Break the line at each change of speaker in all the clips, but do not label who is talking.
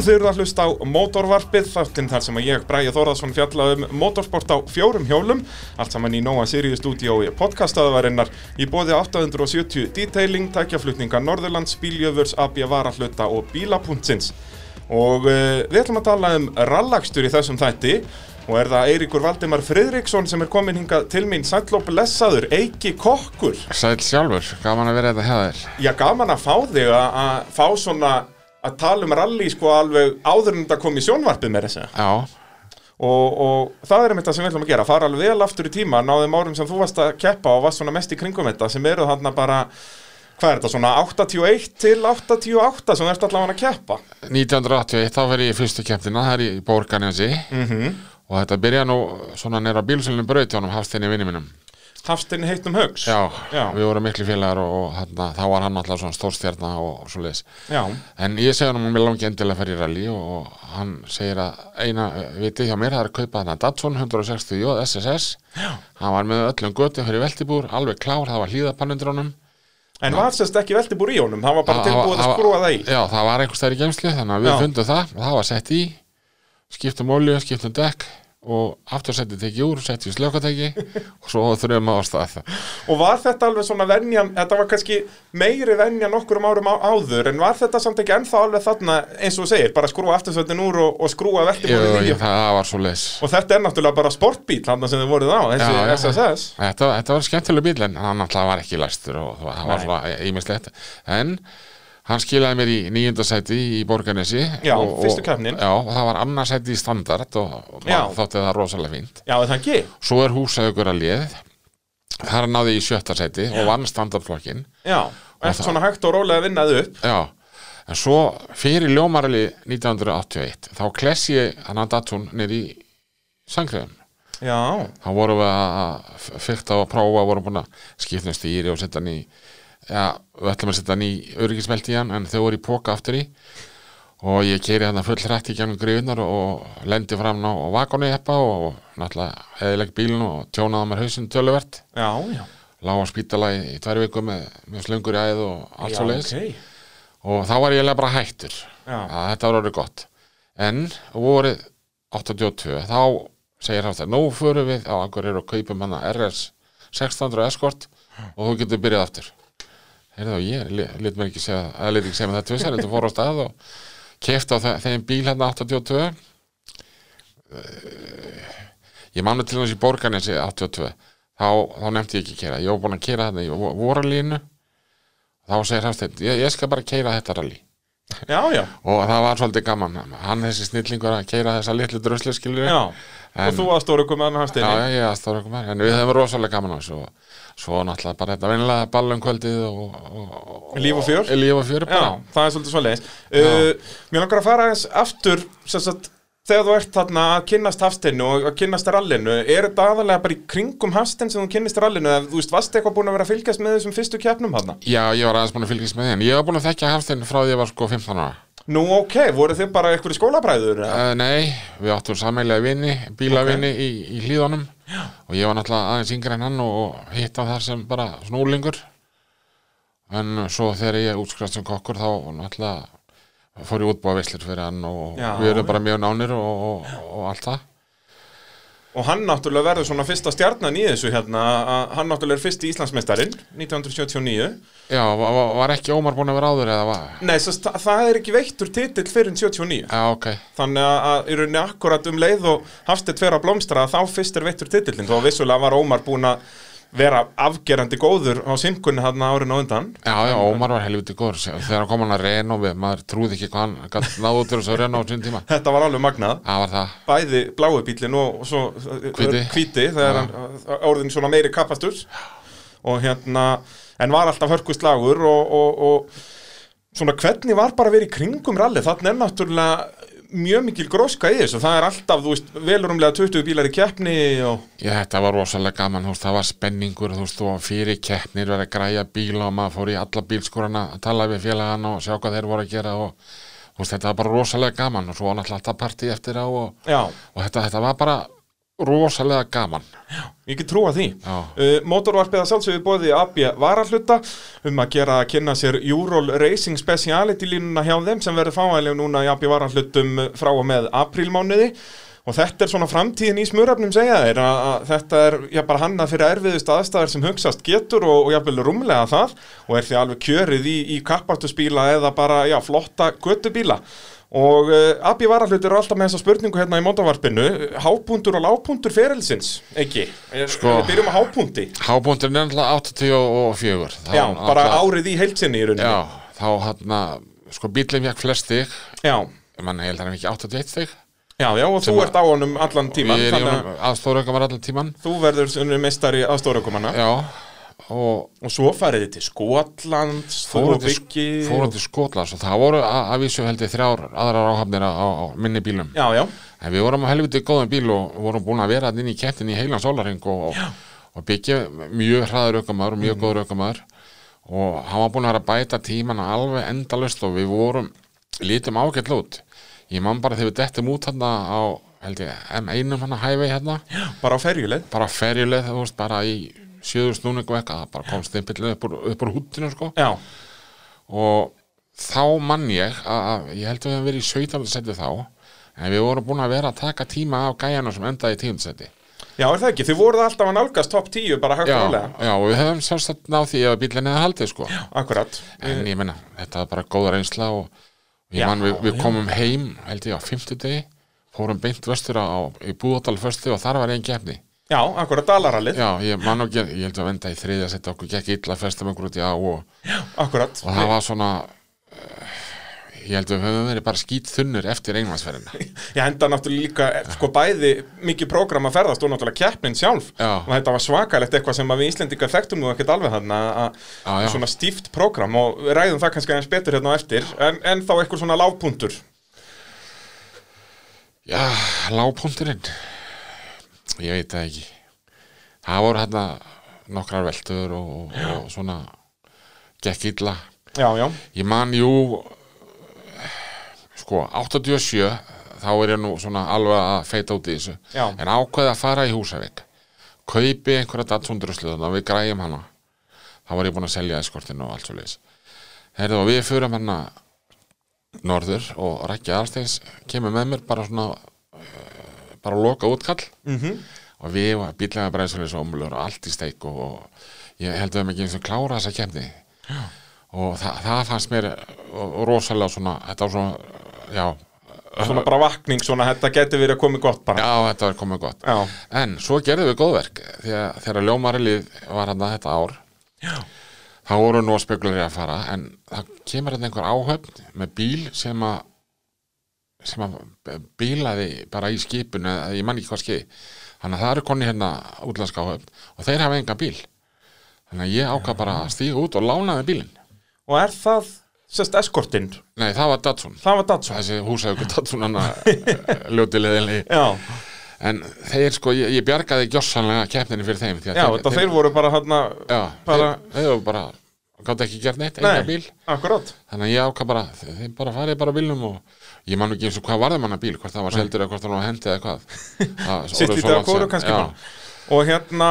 Þið eru að hlusta á Mótorvarpið, þáttinn þar sem að ég, Bræði Þórðarsson, fjalla um motorsport á fjórum hjólum, allt saman í Nóa Sirius stúdíói podcastaðvarinnar í bóði 870 detailing, tækjaflutninga Norðurlands, Bíljöfurs, AB Varahluta og Bílapuntsins. Og uh, við ætlum að tala um rallakstur í þessum þætti og er það Eiríkur Valdimar Friðriksson sem er komin hingað til mín, sæll og blessaður, Eiki Kokkur.
Sæl sjálfur, gaman að vera þetta hjá þér.
Já, gaman að fá þig að fá svona að tala um rally sko alveg áður en þetta kom í sjónvarpið með þessu og, og það er einmitt það sem við ætlum að gera. Fara alveg vel aftur í tíma náðum árum sem þú varst að keppa og varst svona mest í kringum þetta sem eru þarna bara hvað er þetta svona 81 til 88 sem þú ert allavega að keppa?
1981 þá verið ég fyrstu keppnina, það er í Borgarnesi.
Mm
og þetta byrja nú svona nýra bílsölunum brautjónum hafstinni vinni mínum.
Hafstinn heitum högs
Já,
Já.
við vorum miklu félagar og, og þarna, þá var hann alltaf svona stórstjarna og, og svo leiðis. En ég segi hann að mér langi endilega að fara í rally og, og hann segir að eina eh, vitið hjá mér það er að kaupa þarna Datsun 160 J SSS. Já. Hann var með öllum götu fyrir veltibúr, alveg klár, það var hlýðapannundrónum.
en var sérst ekki veltibúr í honum það var bara tilbúið að skrúa það í
Já, það var einhvers stær í geimslu þannig að við fundum það það skiptum olju, skiptum dekk og aftursetti tekið úr, setti í slökatæki og svo þurfum að ástað
og var þetta alveg svona venjan þetta var kannski meiri venja nokkur um árum á, áður en var þetta samt ekki ennþá alveg þarna eins og segir, bara skrúa aftursvöldin úr og, og skrúa veltibúrið í Og þetta er náttúrulega bara sportbíl hann sem þið voruð á, þessi
Já, já.
SSS
þetta, þetta var skemmtileg bíl en hann alltaf var ekki læstur og það var svona ímislegt en hann skilaði mér í nýjöndasæti í Borgarnesi
Já,
og,
fyrstu keppnin.
Já, og það var annarsæti í standard og, og þótti það rosalega fínt.
Já, það ekki?
Svo er húsaukur að lið þar náði ég í sjötta sæti og vann standardflokkin
Já, eftir svona hægt og rólega vinnaði upp.
Já, en svo fyrir ljómarali 1981 þá klessi ég hann að datun nýr í sangriðum.
Já,
Þá vorum við að fyrta og prófa, vorum búin að skipta um stýri og setja hann í, já, við ætlum að setja hann í öryggismelti í hann, en þau voru í póka aftur í. Og ég keiri hann full hrætt í gangum griðunar og lendi fram á vakoni eppa og náttúrulega eðileg bílun og tjónaði mér hausinn töluvert.
já, já.
Lá á spítala í, í tvær viku með, með slöngur í æð og allt svo leiðis
ok.
og þá var ég eiginlega bara hættur. Að þetta orðið gott. En vorið 82 þá segir hann þetta nú förum við á einhverjir og kaupum hann RS 600 Escort og þú getur byrjað aftur heyrðu þá ég li- lét mér ekki segja eða lét ekki segja með það tvisar þetta fór á stað og kefti á þe þeim bíl hérna 82 Eh, ég manna til þess í borgarnesi 82 þá, þá nefndi ég ekki að kera ég var búin að kera þetta í vo- voralínu. Þá segir Hafsteinn, ég, ég skal bara keira þetta rally.
Já, já,
og það var svolítið gaman. Hann þessi snillingur að keira þessa litlu druslu skilur
já.
En-
Og þú aðstóru komið hann hans
já, já, já, aðstóra okkur með en við hefum rosalega gaman á þessu og svo náttúrulega bara þetta vennilega ballum kvöldið og, og, og
Líf og fjör?
líf og fjör
það er svolítið svo leiðis uh, Mér langar að fara aðeins aftur sagt, þegar þú ert þarna að kynnast hafstinu og að kynnast rallinu er þetta aðalega bara í kringum hafstin sem þú kynnist rallinu eða þú veist, varst eitthvað búin að vera að fylgjast með þessum fyrstu keppnum þarna?
já, ég var aðeins búin að fylgjast með en ég var búin að þekkja Hafstein frá því ég var sko 15 ára
Nú ok, voru þið bara eitthvað skólabræður? eða?
uh, nei, við áttum sammeillega vini bílavinni í, í hlíðunum já. og ég var náttúrulega aðeins yngri en hann og hitt á þar sem bara snúlingur en svo þegar ég útskrifast sem kokkur þá náttúrulega fór ég útbúa veislur fyrir hann og
Já.
við erum bara mjög nánir og, og, og allt það
Og hann náttúrulega verður svona fyrsta stjarnan í þessu hérna, hann náttúrulega er fyrsti Íslandsmeistarinn 1979.
Já, var, ekki Ómar búin að vera áður eða var?
Nei, það, það er ekki veittur titill fyrir 79.
Já, ok.
Þannig að, að í rauninni akkurat um leið og Hafstedt fer að blómstra þá fyrst er veittur titillin. Þó vissulega var Ómar búin að vera afgerandi góður á simkunni hann árin og undan.
Já, já, Ómar var helviti góður. Þegar kom hann að reyna og við, maður trúði ekki hvað hann gætt náðu til þess að reyna á sín tíma.
Þetta var alveg magnað.
Það var það.
Bæði bláu bílinn og, svo
Hvíti.
hvíti þegar hann uh, orðin svona meiri kapastur. Og hérna, en var alltaf hörkuslagur og, og, og svona hvernig var bara að vera í kringum rally þannig er náttúrulega mjög mikil gróska í þessu. Það er alltaf, veist, velurumlega 20 bílar í keppni og
Já, þetta var rosalega gaman, veist, það var spenningur, veist, og fyrir keppnir verið að græja bíla og maður fór í alla bílskúrana að tala við félagana og sjá hvað þeir voru að gera og þetta var bara rosalega gaman og svo var náttúrulega alltaf partí eftir á og, og þetta, þetta var bara rosalega gaman
Ég get trúa því.
Já.
Uh, Mótorvarpið að sjálfsögðu bóði AB varahluta um að gera að kynna sér Eurol Racing Speciality línuna hjá þeim sem verður fáælega núna í AB varahlutum frá og með aprílmánuði og þetta er svona framtíðin í smurafnum segja þeir að, að þetta er já, bara hannað fyrir erfiðust aðstæðar sem hugsast getur og, og jafnvel rúmlega það og er því alveg kjörið í, í kappartusbíla eða bara já, flotta göttubíla og uh, Abbi varahlutur er alltaf með þessa spurningu hérna í mótavarpinu. Hápuntur og lágpuntur ferilsins ekki,
Sko.
við byrjum á hápunti
Hábúndurinn er náttúrulega 84 Þá
já, bara
náttúrulega-
árið í heilsinni í rauninni.
Já, þá hann sko fekk flest stig.
Já,
ég mann held hann ekki 81 stig.
Já, já, og þú ert á honum allan tíman
Ég er í
þannig
honum
að
aðstóraukar allan tíman
þú verður meistari aðstórakumanna
Já, og
og svo farið þið til Skotlands og
til, Skotlands og það voru að, vísu held ég þrjár aðrar áhafnir á, á minni bílum.
Já, já,
en við vorum á helviti góðum bíl og vorum búin að vera inn í kettin í heilan sólarring og, og, og byggja mjög hraður aukamæður og mjög
Mhm.
góður aukamæður og hann var búin að bæta tíman alveg endalust og við vorum lítum ágætt lút ég man bara þegar við dettum út hérna á held ég M1 hann að hæfi hérna.
Bara á ferjuleið.
Bara ferjuleið þú veist bara í sjöður snúningu eitthvað það bara kom stimpillin upp upp úr húttinu sko
já,
og þá mann ég að, að ég held að við hefum verið í 17. seti þá en við vorum búin að vera að taka tíma af gæjana sem endaði í 10. seti
já, er það ekki, þið voruð alltaf að nálgast top 10 bara högt
já,
álega
já, og við hefum sjálfstætt náð því ef bílinn eða haldið sko
akkurat,
en ég menna, þetta var bara góða reynsla og ég
Já,
mann við, við
já.
komum heim held ég á 50 degi fórum beint vestur á, í Búðardal föstu og þar var einn keppni
já, akkurat dalarallið.
Já, ég man og ég held að venda í þriðja seti okkur gekk illa festum einhver út í á og,
akkurat,
og það var svona uh, ég held að við höfum verið bara skýt þunnur eftir einmannsferðina
ég henda náttúrulega líka eh, sko bæði mikið prógram að ferðast og náttúrulega keppnin sjálf.
Já.
og þetta var svakalegt eitthvað sem við Íslendingar þekktum nú ekkert alveg þarna að
Já, já.
svona stíft prógram og ræðum það kannski aðeins betur hérna á eftir. En, en þá eitthvað svona lágpuntur
Já, lágpunturinn Ég veit það ekki. Það voru hérna nokkrar veltur og, og, og svona gekk illa.
Já, já,
Ég man jú sko, 87 þá er ég nú svona alveg að feita út í þessu.
Já.
en ákveði að fara í Húsavík. Kaupi einhverja datsundruslu þannig að við græjum hana. Þá var ég búin að selja eskortinu og allt svo leis Herðu og við fyrum hérna norður og Rækki Alsteins kemur með mér bara svona bara loka útkall
mhm.
Og við var bílega bræðsfélis og omlur og allt í steik og, og ég held að við ekki eins og klára þessa kemni og það, það fannst mér og, og rosalega svona þetta var svona, já,
svona bara vakning svona, þetta getur verið að komið gott bara.
Já þetta var komið gott.
Já,
en svo gerðum við góðverk að þegar ljómarilið var hann þetta ár
já,
þá voru nú að spekulari að fara en það kemur hann einhver áhöfn með bíl sem að sem að bílaði bara í skipinu eða ég man ekki hvað skeiði þannig að það eru konni hérna áhöfn og þeir hafa enga bíl. Þannig að ég ákvað bara að stíga út og lánaði bílinn.
Og er það sérst eskortinn,
nei það var Datsun.
Það var Datsun.
Þessi húsauku Datsun hann ljótileðinlega
já,
en þeir sko, ég, ég bjargaði gjossanlega keppninni fyrir þeim að
já, þetta þeir voru bara hann
þeir, þeir voru bara gátt ekki gert neitt, enga bíl.
akkurat.
Þannig að ég ákvað bara, þe- þeir bara farið bara á bílnum og ég man ekki eins og hvað varði manna bíl hvort það var seldur eða hvort það var hendi eða hvað. Það-
Sitt í dag
síðan.
kannski Og hérna,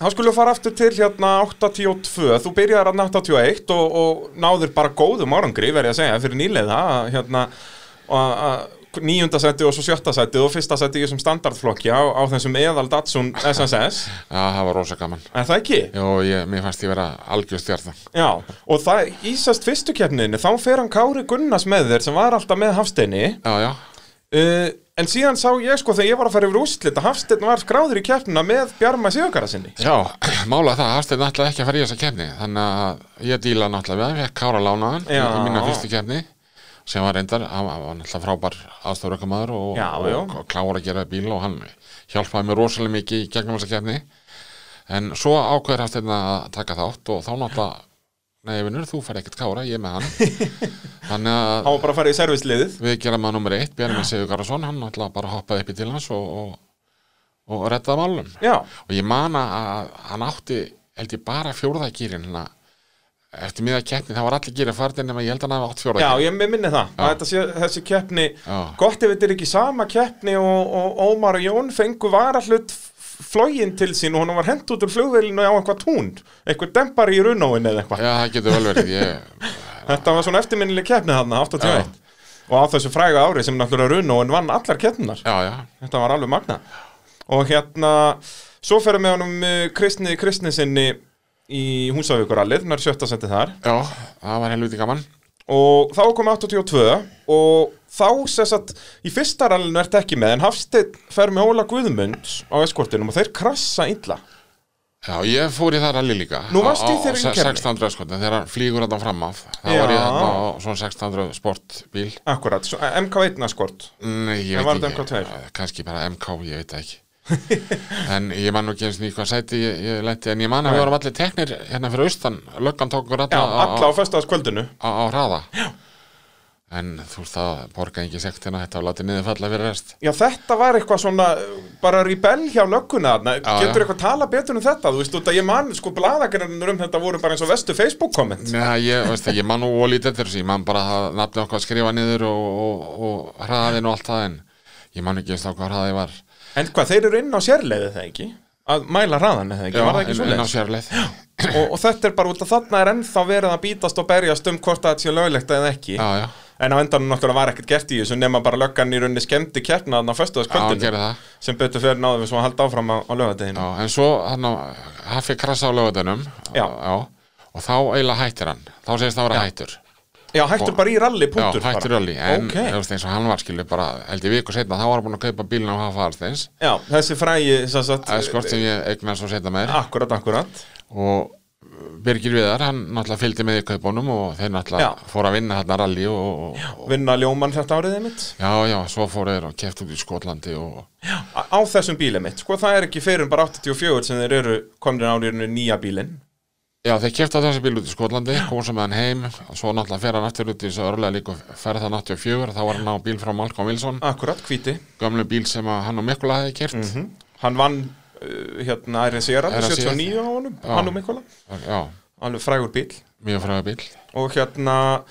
þá skulum við fara aftur til hérna 82 Þú byrjaðar að 81 og, og náður bara góðum árangri, verði að segja, fyrir nýlega hérna, að, að níunda seti og svo sjötta seti og fyrsta seti í þessum standardflokki á, á þessum eðal Datsun SSS
Já, það var rosa gaman.
Er það ekki?
Jó, ég, mér fannst ég vera algjörstjarnan
Já, og það ísast fyrstu keppninni, þá fer hann Kári Gunnars með þér sem var alltaf með Hafsteini.
Já, já,
uh, En síðan sá ég sko þegar ég var að fara yfir úrslit að Hafsteinn var skráður í keppnina með Bjarma Sigurkara sinni.
Já, mála það Hafsteinn náttúrulega ekki að fara í þessa kefni þannig að ég díla náttúrulega við hann fekk Kára lánaðan í mína fyrstu kefni sem var reyndar, hann var hann náttúrulega frábær aðstofrökkumæður og,
Já,
og,
já.
og klára að gera bíl og hann hjálpaði mér rosalega mikið í gegnum þessa kefni en svo ákveður Hafsteinn að taka þátt og þá náttúrulega Nei, vinnur, þú fær ekkert kára, ég með hann. Þannig að
Hann var bara að fara í servisliðið
við gerum að nummer eitt, Bjarmi Sigur Garðarsson hann náttúrulega bara hoppaði upp í til hans og, og, og reddaði málum
Já,
og ég man að hann átti held ég bara fjórðagýrin eftir miða keppni þá var allir gera farnir nema ég held að hann hafa átt fjóra
Já, ég minni það, sé, þessi keppni
Já.
gott ef þetta er ekki sama keppni og, og Ómar og Jón fengu varahlut flógin til sín og hann var hent út úr flugvélinu á eitthvað tún eitthvað dempar í runóin eða eitthvað.
Já, það getur vel verið ég,
Þetta var svona eftirminnileg keppni þarna, 81 og á þessu fræga ári sem náttúrulega runóin vann allar
já,
Þetta var alveg magna Og hérna, svo ferum við honum uh, Kristni Kristnisinni í Húsavíkurallið, nær sjötta seti þar.
Já, það var helviti gaman.
Og þá kom 82 og þá sess að í fyrsta rallinu ert ekki með en Hafsteinn fer með Óla Guðmunds á eskortinum og þeir krassa illa.
Já, ég fór í það rally líka.
Nú varstu í
á- á
þeirri
se-
keppni?
1600 sko, þegar hann flýgur þetta fram af. Þá var ég þarna á svona 1600 sportbíl.
Akkurat, svo- MK1 eskort
Nei, ég veit
þetta
ekki,
MK2?
kannski bara MK, ég veit ekki en ég man nú ekki eins og í hvað sæti ég, ég letti, en ég man að við vorum allir teknir hérna fyrir austan, löggan tók okkur
Já,
alla
alla á föstaðskvöldinu
á, á hraða. Já. en þú veist það borgaði ekki sektina, þetta var látið niður falla fyrir rest.
Já, þetta var eitthvað svona bara rebell hjá lögguna
Já,
Getur
já.
eitthvað tala betur um þetta? Þú veist, út að ég man, sko, blaðagrænir um þetta voru bara eins og vestu Facebook-komment
Nei, ég, veist það, ég man nú ólítið eftir þessu, ég man bara að nafni okkar skrifa niður og, og, og hraðin og allt það en ég man ekki eins og hvað hraði var
En hvað, þeir eru inn á sérleiði það ekki? Að mæla hraðan eða ekki? var það ekki
inn, á sérleið
og, og þetta er bara út að þarna er ennþá verið að bítast og berjast um hvort það sé löglegt eða ekki.
Já, já,
en á endanum náttúrulega var ekkert gert í þessu nema bara löggan í rauninni skemmti keppna þarna á
já,
föstuðaskvöldinu sem betur fyrir náðum við svo að halda áfram á, á lögadeginu
Já, en svo hann hafi krasa á lögadunum
Já.
og þá eiginlega hættir hann. Þá segist það vera
Já.
hættur
Já, hættur bara í rally
Já,
punktur
hættur
bara.
öll en
Ok.
þú veist, eins og hann var skilu bara held ég viku setna, þá var hann búin að kaupa bílinn á hafa aðsteins
Já, þessi frægi sem sagt,
skort sem ég eignast svo setna með
Akkurat, akkurat
og Birgir Viðar, hann náttúrulega fylgdi með í kaupunum og þeir náttúrulega
Já.
fóru að vinna hérna rally og, og, og
Vinna ljóman þetta árið mitt
já, já, svo fóru þeir og keft út í Skotlandi og
á, á þessum bíli mitt Sko það er ekki fyrir en bara 84 sem þeir eru komin árið nýja bílinn
já, þeir keftu þessi bíl út í Skotlandi kom með hann heim, svo náttúrulega fer hann aftur út í þessu örlega líka ferð það 84 þá var hann á bíl frá Malcolm Wilson.
Akkurat, hvíti.
Gamlu bíl sem að hann og Mikula hefði kert
mm Hann vann uh, hérna Ærin
RNC
79 á honum,
Já.
hann og Mikola.
Já,
Alveg frægur bíl
mjög fræða bíl
Og hérna,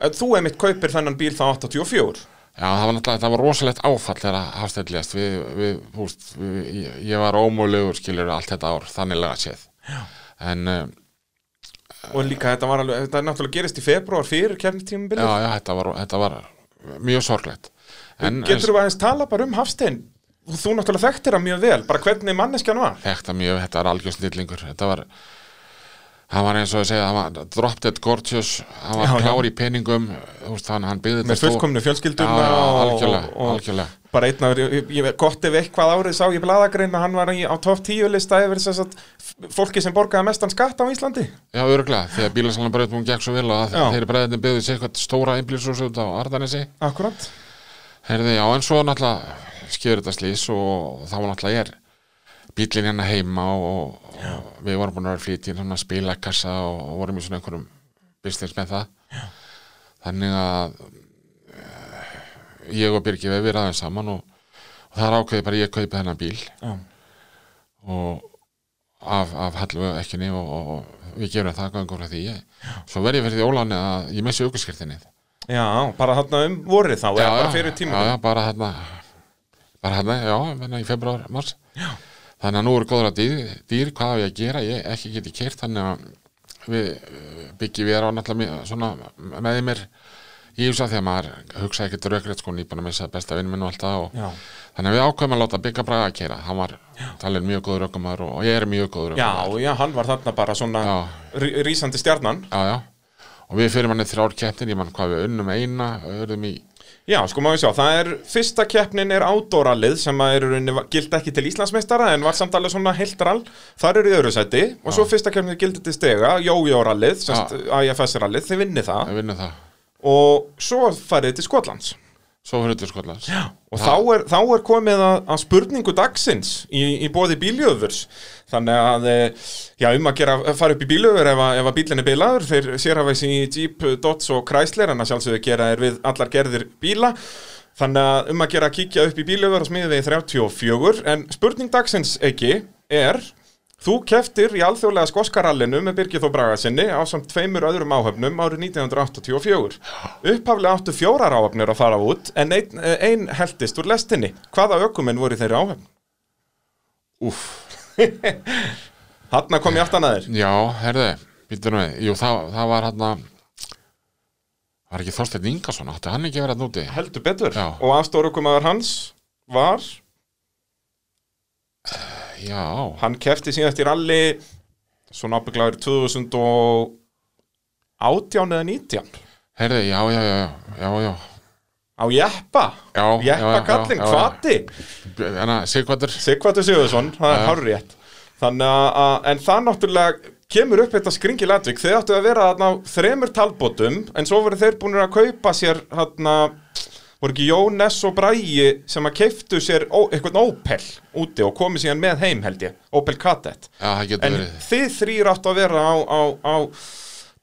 eh, þú emitt kaupir þennan bíl þá 84
Já, það var náttúrulega, það var rosalegt áfall þegar Hafsteinn lést, við, við, húst, við, ég, var ómögulegur skilur allt þetta ár, þannig. En, uh,
Og líka þetta var alveg, þetta er náttúrulega gerist í februar fyrir
já,
kefnitímabilið
já, þetta var, þetta var mjög sorglegt. En,
Getur þú aðeins tala bara um Hafstein? Þú náttúrulega þekktir hann mjög vel Bara hvernig manneskjan var.
En þetta mjög, þetta var algjör snillingur, þetta var, hann var eins og að segja, hann var drop dead gorgeous, hann var klár í peningum, veist, hann, hann
Með fullkomnu fjölskylduna
Já,
og-
algjörlega,
og,
algjörlega.
Bara einn af, ég, ég, gott ef eitthvað árið sá ég bladagrein að hann var á topp 10 lista yfir þess að fólki sem borgaði mestan skatt á Íslandi
Já, örgulega, þegar bílasalna bara hún gekk svo vel og þeir breyðin byggði sér eitthvað stóra einblísús út á Ardanesi.
Akkurat
Herði, já, en svo náttúrulega skjöður þetta slís og þá náttúrulega er bílinn hérna heima og, og við vorum búin að vera flýt í svona spilakassa og, og vorum í svona einhverjum business með það. Já. þannig að eh, ég og Birgir við við aðeins saman og, og það er ákveðið bara ég kaupi þennan bíl.
Já.
og af, af hallu ekkinni og, við gerum það gangur frá því. Svo verð ég fyrir því óláni að ég missi aukurskirtinni
Já, bara þarna um vorið þá eða bara fyrir tíma
já, já, bara hérna bara hérna, já, hérna í februar, mars. Já. Þannig að nú eru góðra dýr, dýr hvað haf ég að gera, ég ekki geti kert þannig að við byggjum við á náttúrulega svona með í mér í þessu að því að maður hugsa ekkert rökrétt sko nýbúin að missa besta vinn minn og allt það og
Já.
þannig að við ákveðum að láta byggja braga að kera hann var talið mjög góður ökumar og, og ég er mjög góður
Já,
ökumar
já, hann var þarna bara svona
Já.
rí- rísandi stjarnan
já, já. og við fyrir manni þrjár keppnin, ég mann hvað við unnum eina örðum í
Já, sko má við sjá, það er, fyrsta keppnin er átórallið sem er gild ekki til Íslandsmeistara en var samt alveg svona heilt rall, þar eru í öðru sæti og svo fyrsta keppnin gildi til stega, jójórallið, semst IFS-rallið, þið vinni það.
Að vinna það.
Og svo farið til Skotlands
svo Skotlands. Já.
og þá er, þá er komið að, að spurningu dagsins í, í bóði bíljöfurs. Þannig að eh, já, um að gera, fara upp í bíljöfur ef, að- ef að bílinni bilaður, þeir sérhafæs í Jeep, Dodge og Chrysler en að sjálfsögðu gera þeir við allar gerðir bíla. Þannig að um að gera að kíkja upp í bíljöfur og smiði við 34 en spurning dagsins ekki er Þú keftir í alþjóðlega skoskarallinu með Birgir Þó Braga sinni á samt tveimur öðrum áhöfnum árið 1984. Upphaflega áttu fjórar áhöfnir að fara út en ein, ein heldist úr lestinni. Hvaða ökumenn voru þeirri áhöfn?
Úff,
Hanna kom ég aftan að þér.
já, herðu, býttu nú við Jú, það, það var hann að Var ekki Þorsteinn Ingason, átti hann ekki verið að núti?
Heldur betur.
Já.
Og afstórukumæður hans var,
Já,
hann kefti síðast í ralli svona ábygglaður 2018 eða 19
herðu, já, já, já, já, já.
Á Jeppa.
Já,
Jeppa
já.
hvati.
Að Sigvartur
Sigvartur Sigurðsson, það er hárur rétt Þannig að, en það náttúrulega kemur upp þetta skringi latvik. Þeir áttu að vera þarna þremur talbótum En svo voru þeir búin að kaupa sér þarna Voru ekki Jónes og Bræi sem að keiftu sér eitthvað Opel úti og komið síðan með heim held ég Opel Kadett.
Getur
En
verið.
þið þrýr áttu að vera á, á, á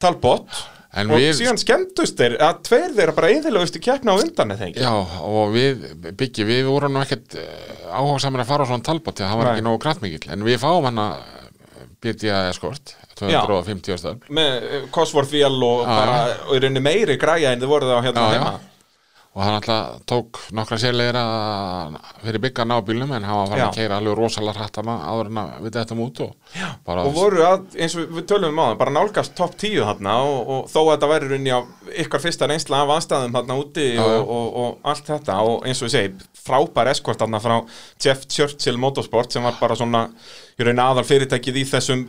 talbót
En
Og
við-
síðan skemmtust þeir að tveir þeirra bara eðilegust í keppna á undan
Já, og við, Byggi, við vorum nú ekkert áhuga saman að fara á svona að það var
Nei.
ekki nógu kraftmikill en við fáum hann að byrja eskort 250 stöðum
með eh, Cosworth vél og og í rauninni meiri græja en þið voruð á hérna
Já, já. Og hann alltaf tók nokkra sérlegir að fyrir Bygga að ná bílnum en hann var farin að keira alveg rosalega hratt hana áður en að við þetta út og
og voru að, eins og við tölum um á það bara nálgast topp 10 þarna og, og þó að þetta væri rauninni á ykkar fyrsta reynsla af aðstæðum þarna úti og, og, allt þetta og eins og ég segi, frábær eskort þarna frá Jeff Churchill Motorsport sem var bara svona í rauninni aðal fyrirtækið í þessum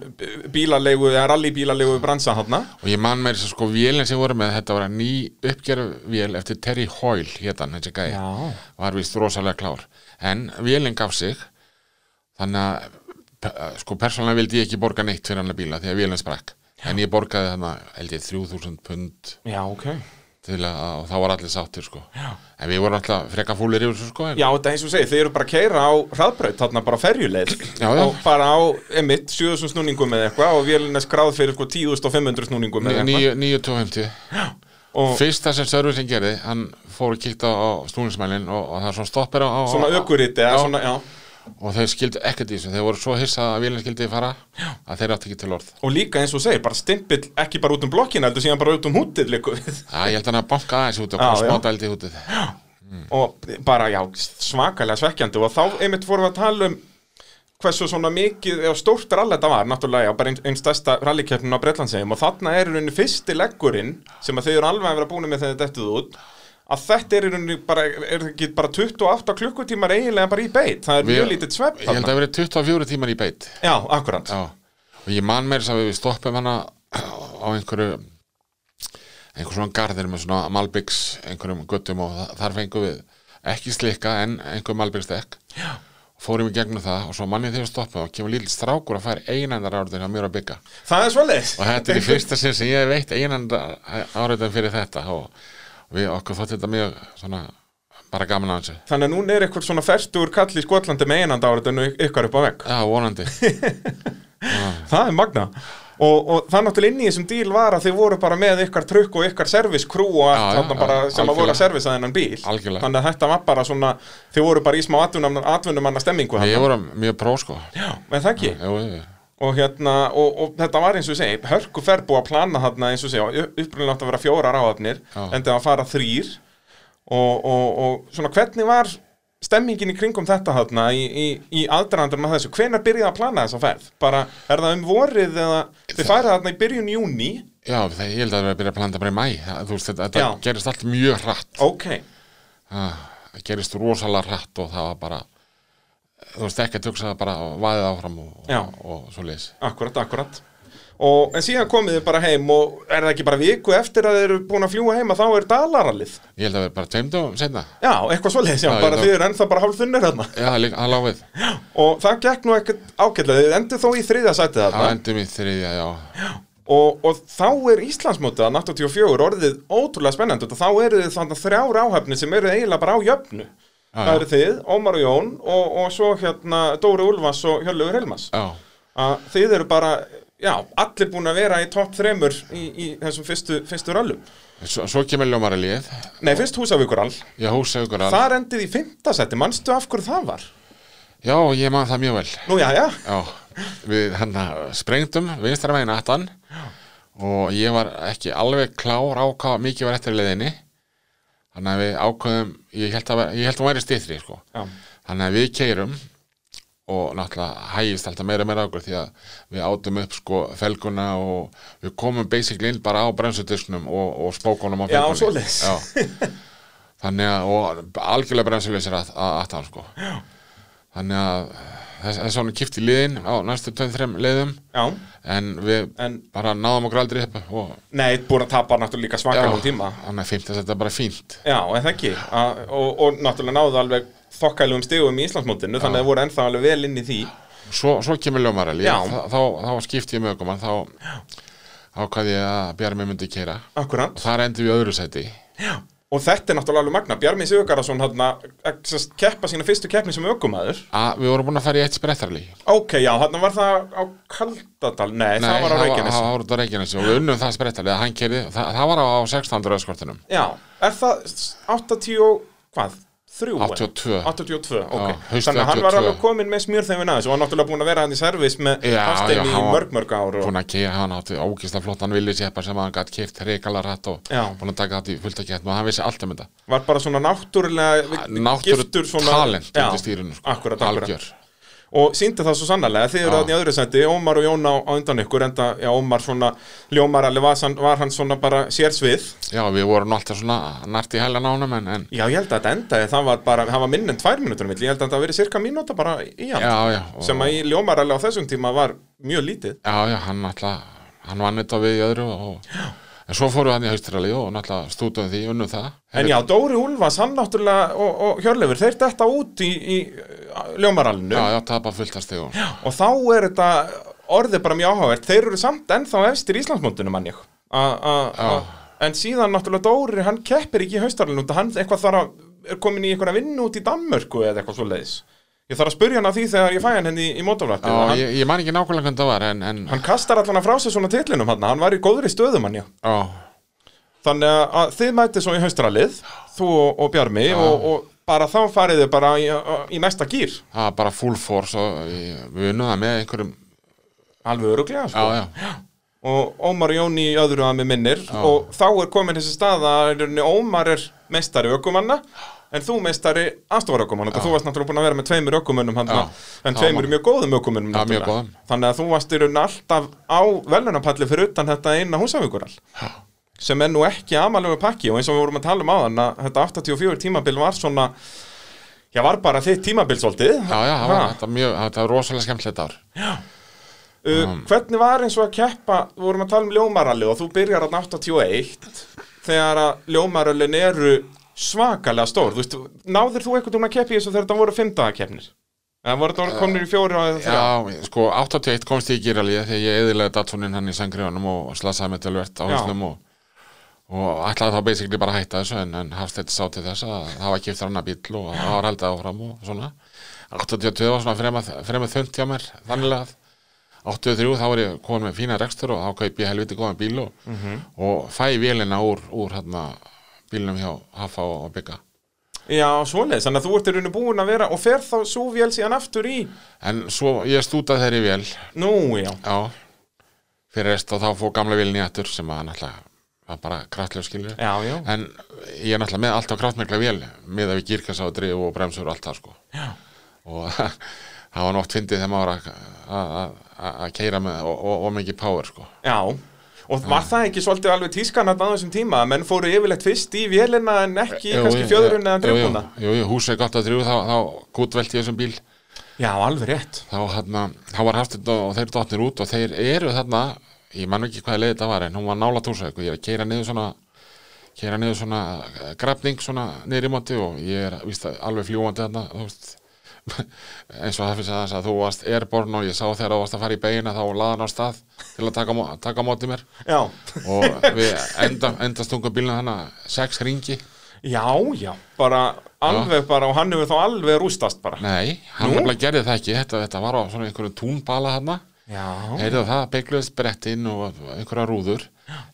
bílalegu, eða rallybílalegu bransa þarna.
Og ég man með þess að sko vélinn sem voru með þetta var að ný uppgerð vél eftir Terry Hoyle hétan þessi gæði
Já.
var vist rosalega klár. En vélinn gaf sig þannig að sko persónulega vildi ég ekki borga neitt fyrir hann að bíla því að vélinn sprakk. En ég borgaði þannig að held ég 3000 pund.
Já, ok
til að og þá var allir sáttir sko Já. en við vorum alltaf freka fúlir yfir þessu sko en,
Já, þetta eins og segir, þið eru bara að keira á hraðbraut, þarna bara ferjuleið
Já, já.
og bara á, emitt, 7000 snúningum eða eitthvað og vélinn er skráð fyrir sko 10.500 snúningum eða eitthvað
9.250
og
fyrsta sem servicing gerði hann fór að kíkta á snúningsmælin og, og það er svona stoppir á, á
svona eða
Já.
svona, já
og þeir skildu ekkert í þessu, þeir voru svo hissað að vélinn skildi fara að þeir átti ekki til orð.
Og líka eins og segir, bara stimpill ekki bara út um blokkina, heldur síðan bara út um hútið líku
Já, ég held að hann að banka aðeins út og bara smáta eldi útið
og bara, já, svakalega svekkjandi. Og þá einmitt fórum við að tala um hversu svona mikið eða stórt rall þetta var, náttúrulega, já, bara einn ein stærsta rallikeppnin á Bretlandsheim og þarna er í rauninni fyrsti leggurinn sem að þau eru alveg að vera búin með þegar þetta út að þetta er í rauninni bara, er það ekki bara 28 klukkutímar eiginlega bara í beit. Það er
Við-
mjög lítið svepp
Ég held að það verið 24 tímar í beit.
Já, akkurat.
Já, og ég man þess að við stoppum hana á einhverju einhver svona garðir með svona Malbyggs einhverjum guttum og þa- þar fengum við ekki slikka en einhver Malbyggs dekk Já. fórum í gegnum það og svo manni þegar við stoppum og kemur lítill strákur að færa einandar áriðin á mér að bygga
Það er svoleiðis.
Og þetta er í fyrsta sinn sem ég veit einandar áriðin fyrir þetta og við okkur þótt þetta mjög svona bara gaman að þessu
Þannig að núna er eitthvað svona ferstur kall í Skotlandi með einanda áriðinu ykkar upp á vegg
Já, vonandi
Það er magna og, og það náttúrulega inn í þessum díl var að þið voru bara með ykkar trukk og ykkar servicekrú og allt
Já, já,
þarna bara
já,
sem að voru
algjörlega.
að servisa þennan bíl
Algjörlega.
Þannig að þetta var bara svona þið voru bara í smá atvinnum, atvinnumanna stemmingu
Ég
þarna.
voru mjög pró sko
Já, með það ekki
Jú, jú.
Og, hérna, og, og þetta var eins og ég segi hörku fer búið að plana þarna eins og ég segi upprunnilega átt að vera fjórar áhafnir
Já.
endið að fara þrýr og, og, og svona hvernig var stemmingin í kringum þetta þarna í, í, í aðdraðandur með þessu, hvenær byrjaði að plana þessa ferð? Bara, er það um vorið eða þið færið þarna í byrjun júni
Já, það, ég held að það er að planta bara í mæ það, þú veist, þetta, þetta gerist allt mjög hratt.
Ok,
það það gerist rosalega hratt og það var bara þú veist ekki að tuksa bara vaðið áfram og,
Já.
og, og svo leis
akkurat, akkurat. Og, en síðan komið þið bara heim og er það ekki bara viku eftir að þið eru búin að fljúa heima þá er dalarallið
ég held að við bara tveimdum senna
já, eitthvað svoleiðis, já,
Já,
bara þið eru ennþá bara hálf þunnir þarna.
Já, það það lág við
og það gekk nú ekkert ágætlega þið endur þó í þriðja sætið
það
þarna
endum í þriðja, já.
Og, og þá er Íslandsmótið að 84 orðið ótrúlega spennandi og þá eru þið þannig þrjár áhafni sem eru eiginlega bara á jöfnu það eru þið, Ómar og Jón og, og svo hérna Dóri Ulfas og Hjörlaugur Helmas að þið eru bara, já, allir búin að vera í topp þremur í, í þessum fyrstu, fyrstu rallum
svo, svo kemur ljómaralíð
nei, fyrst Húsavíkurall,
ég húsa ykkur að
þar endið í fimmta seti, manstu af hverju það var?
Já, ég man það mjög vel.
Nú, já, já,
Já, við hérna sprengdum vinstra megin aftan og ég var ekki alveg klár á hvað mikið var eftir í leiðinni þannig að við ákveðum ég held að, ég held að hún væri stýttri sko. þannig að við keirum og náttúrulega hægist alltaf meira meira okkur því að við átum upp sko felguna og við komum basically inn bara á bremsudisknum og, og spókunum á
Já,
felgunni. Já. þannig að og algjörlega bremsuleysir að, að, aftan sko Já. þannig að þess, þess vegna kipti liðin á næstu 2-3 liðum.
Já.
En við
En,
bara náðum okkur aldrei upp og
nei, búin að tapa náttúrulega líka svakalum tíma.
Þannig að að þetta er bara fínt.
Já, en það ekki? A, og, og náttúrulega náðu alveg þokkælugum stigum í Íslandsmótinu þannig að það voru ennþá alveg vel inn í því.
Svo, svo kemur ljómarel
Já.
þá, þá, þá skipti ég með okkur þá ákvað ég að Bjarmi myndi keira
Akkurat.
Og þar endi við öðru sæti
Og þetta er náttúrulega alveg magna Bjarmi Sigurgarason hann að keppa sína fyrstu keppni sem ökumæður
að við vorum búin að fara í eitt sprettarli
Ok, já, hann var það á Kaldadal. Nei, það var á Reykjanes
það var út á Reykjanes og við unnum það kerði, það, það var á 16. rauðskortinum
Já, er það 80 og hvað? Þrjú?
82.
82, ok
Já,
Þannig að hann var
82.
alveg komin með smjörþefin aðeins og hann náttúrulega búin að vera hann í servis með Hafstein í mörg, mörg ár og...
hann átti ógislega flottan villi sépar sem hann gætt keift reikala rætt og búin að taka þetta í fullt að gett og hann vissi allt um þetta
Var bara svona náttúrulega
náttúru
giftur svona
talent undir stýrinu sko.
Akkurat, akkurat og síndi það svo sannarlega þið eru
Já.
þarna í öðru seti, Ómar og Jón á, á undan ykkur enda, já, Ómar svona ljómar alveg var, var hann svona bara sérsvið.
Já við vorum alltaf svona nært í hælan á honum en, en
já, ég held að þetta endaði, það var bara það var minn en tvær mínútur mitt, ég held að það verið cirka mínúta bara í hann,
já já og,
sem að í ljómar alveg á þessum tíma var mjög lítið.
Já já hann alltaf hann vann þetta við í öðru og, en svo fórum við hann í haustrali og náttúrulega stúdum því unnum það.
En já, Dóri Úlfas, hann náttúrulega og, og Hjörleifur, þeir detta út í, í ljómaralinu
já já tapa fullt að stegum
og þá er þetta orðið bara mjög áhugavert. Þeir eru samt ennþá efstir í Íslandsmóndinu mann ég. A- a- a- en síðan náttúrulega Dóri, hann keppir ekki í haustarlinu út hann eitthvað þarf að er komin í einhverja vinnu út í Danmörku eða eitthvað svo leiðis ég þarf að spurja hann að því þegar ég fæ hann henni í, í mótafrætti
já ég, ég man ekki nákvæmlega hvernig það var en, en
hann kastar allan að frá sig svona titlinum hann, hann var í góðri stöðum hann já
já
þannig að- þið mætið svo í haustralið þú og, og Bjarmi og, og bara þá farið þið bara í, í næsta gýr
var bara full force og við unnum það með einhverjum
alveg öruglega
já
sko.
já.
Og Ómar Jóni í öðru að með minnir og þá er komin þessi stað að Ómar er meistari ökumanna en þú meistari aðstofarökumann og þú varst náttúrulega búin að vera með tveimur ökumönnum
Já.
en
Já,
tveimur mjög góðum ökumönnum
Já,
þannig að þú varst í rauninni alltaf á velunapalli fyrir utan þetta eina húsavíkurall sem er nú ekki amalegu pakki og eins og við vorum að tala um áðan að þetta 84 tímabil var svona já var bara þitt tímabil svolítið.
Já já það var þetta mjög þetta var rosalega skemmtilegt ár.
Uh, hvernig var eins og að keppa við vorum að tala um ljómaralli og þú byrjar á 81 þegar að ljómarallin eru svakalega stór þú veist, náður þú eitthvað um að keppi þessu þegar þetta voru fimmdagakeppnir eða voru þetta komnir í fjóri eða þrjá
já sko 81 komst ég í gýralíða þegar ég eðilega Datsunin hann í sangriðunum og slasaði með tölvert á
Já.
húslum og, og ætlaði þá basically bara að hætta þessu en, en Hafstedt sá til þess að það var kiptur annar bíl og það var haldið áfram og svona 82 var svona fremað, þönd hjá mér þannig að 83 þá var ég komin með fína rekstur og þá kaup ég helviti góðan bíl og,
Mhm.
og fæ vélina úr, úr hérna, bílnum hjá Hafa og, Bygga
já, svoleiðis, þannig að þú ert í rauninu búin að vera og fer þá svo vél síðan aftur í
en svo ég stútaði þeirri vél.
Nú, já,
Já, fyrir rest og þá fór gamla vilni aftur sem að náttúrulega var bara kraftlega skilur
já, já.
En ég er náttúrulega með alltaf kraftmikla vél með að við gírkassa og bremsur og allt það sko.
Já.
og það var nótt fyndið þegar maður var að- að að- að keira með og, og, og mikið power sko.
Já, og var það ekki svolítið alveg tískan að þessum tíma menn fóru yfirleitt fyrst í vélina en ekki
Jú,
kannski
jú,
eða drifbúna
Jú, jú, að drjú þá, þá gútvelti ég þessum bíl.
Já, alveg rétt.
Þá, hérna, þá var hafstinn og, og þeir dotnir út og þeir eru þarna ég man ekki hvaða leið þetta var en hún var nála túrsæk og ég er að keira niður svona keira niður svona eh, grafning svona niður í móti og ég er víst, alveg fljúandi þarna þú veist eins og það finnst að, að þú varst airborne og ég sá þegar þú varst að fara í beina þá laðan á stað til að taka, taka á móti mér.
Já,
og við enda, enda stungum bílna þannig sex ringi
já, já bara alveg bara og hann hefur þá alveg rústast bara.
Nei, hann
Nú?
nefnilega gerði það ekki. Þetta, þetta var á svona einhverjum túnbala
já,
heyrðu það, beigluðist brettinn og einhverja rúður.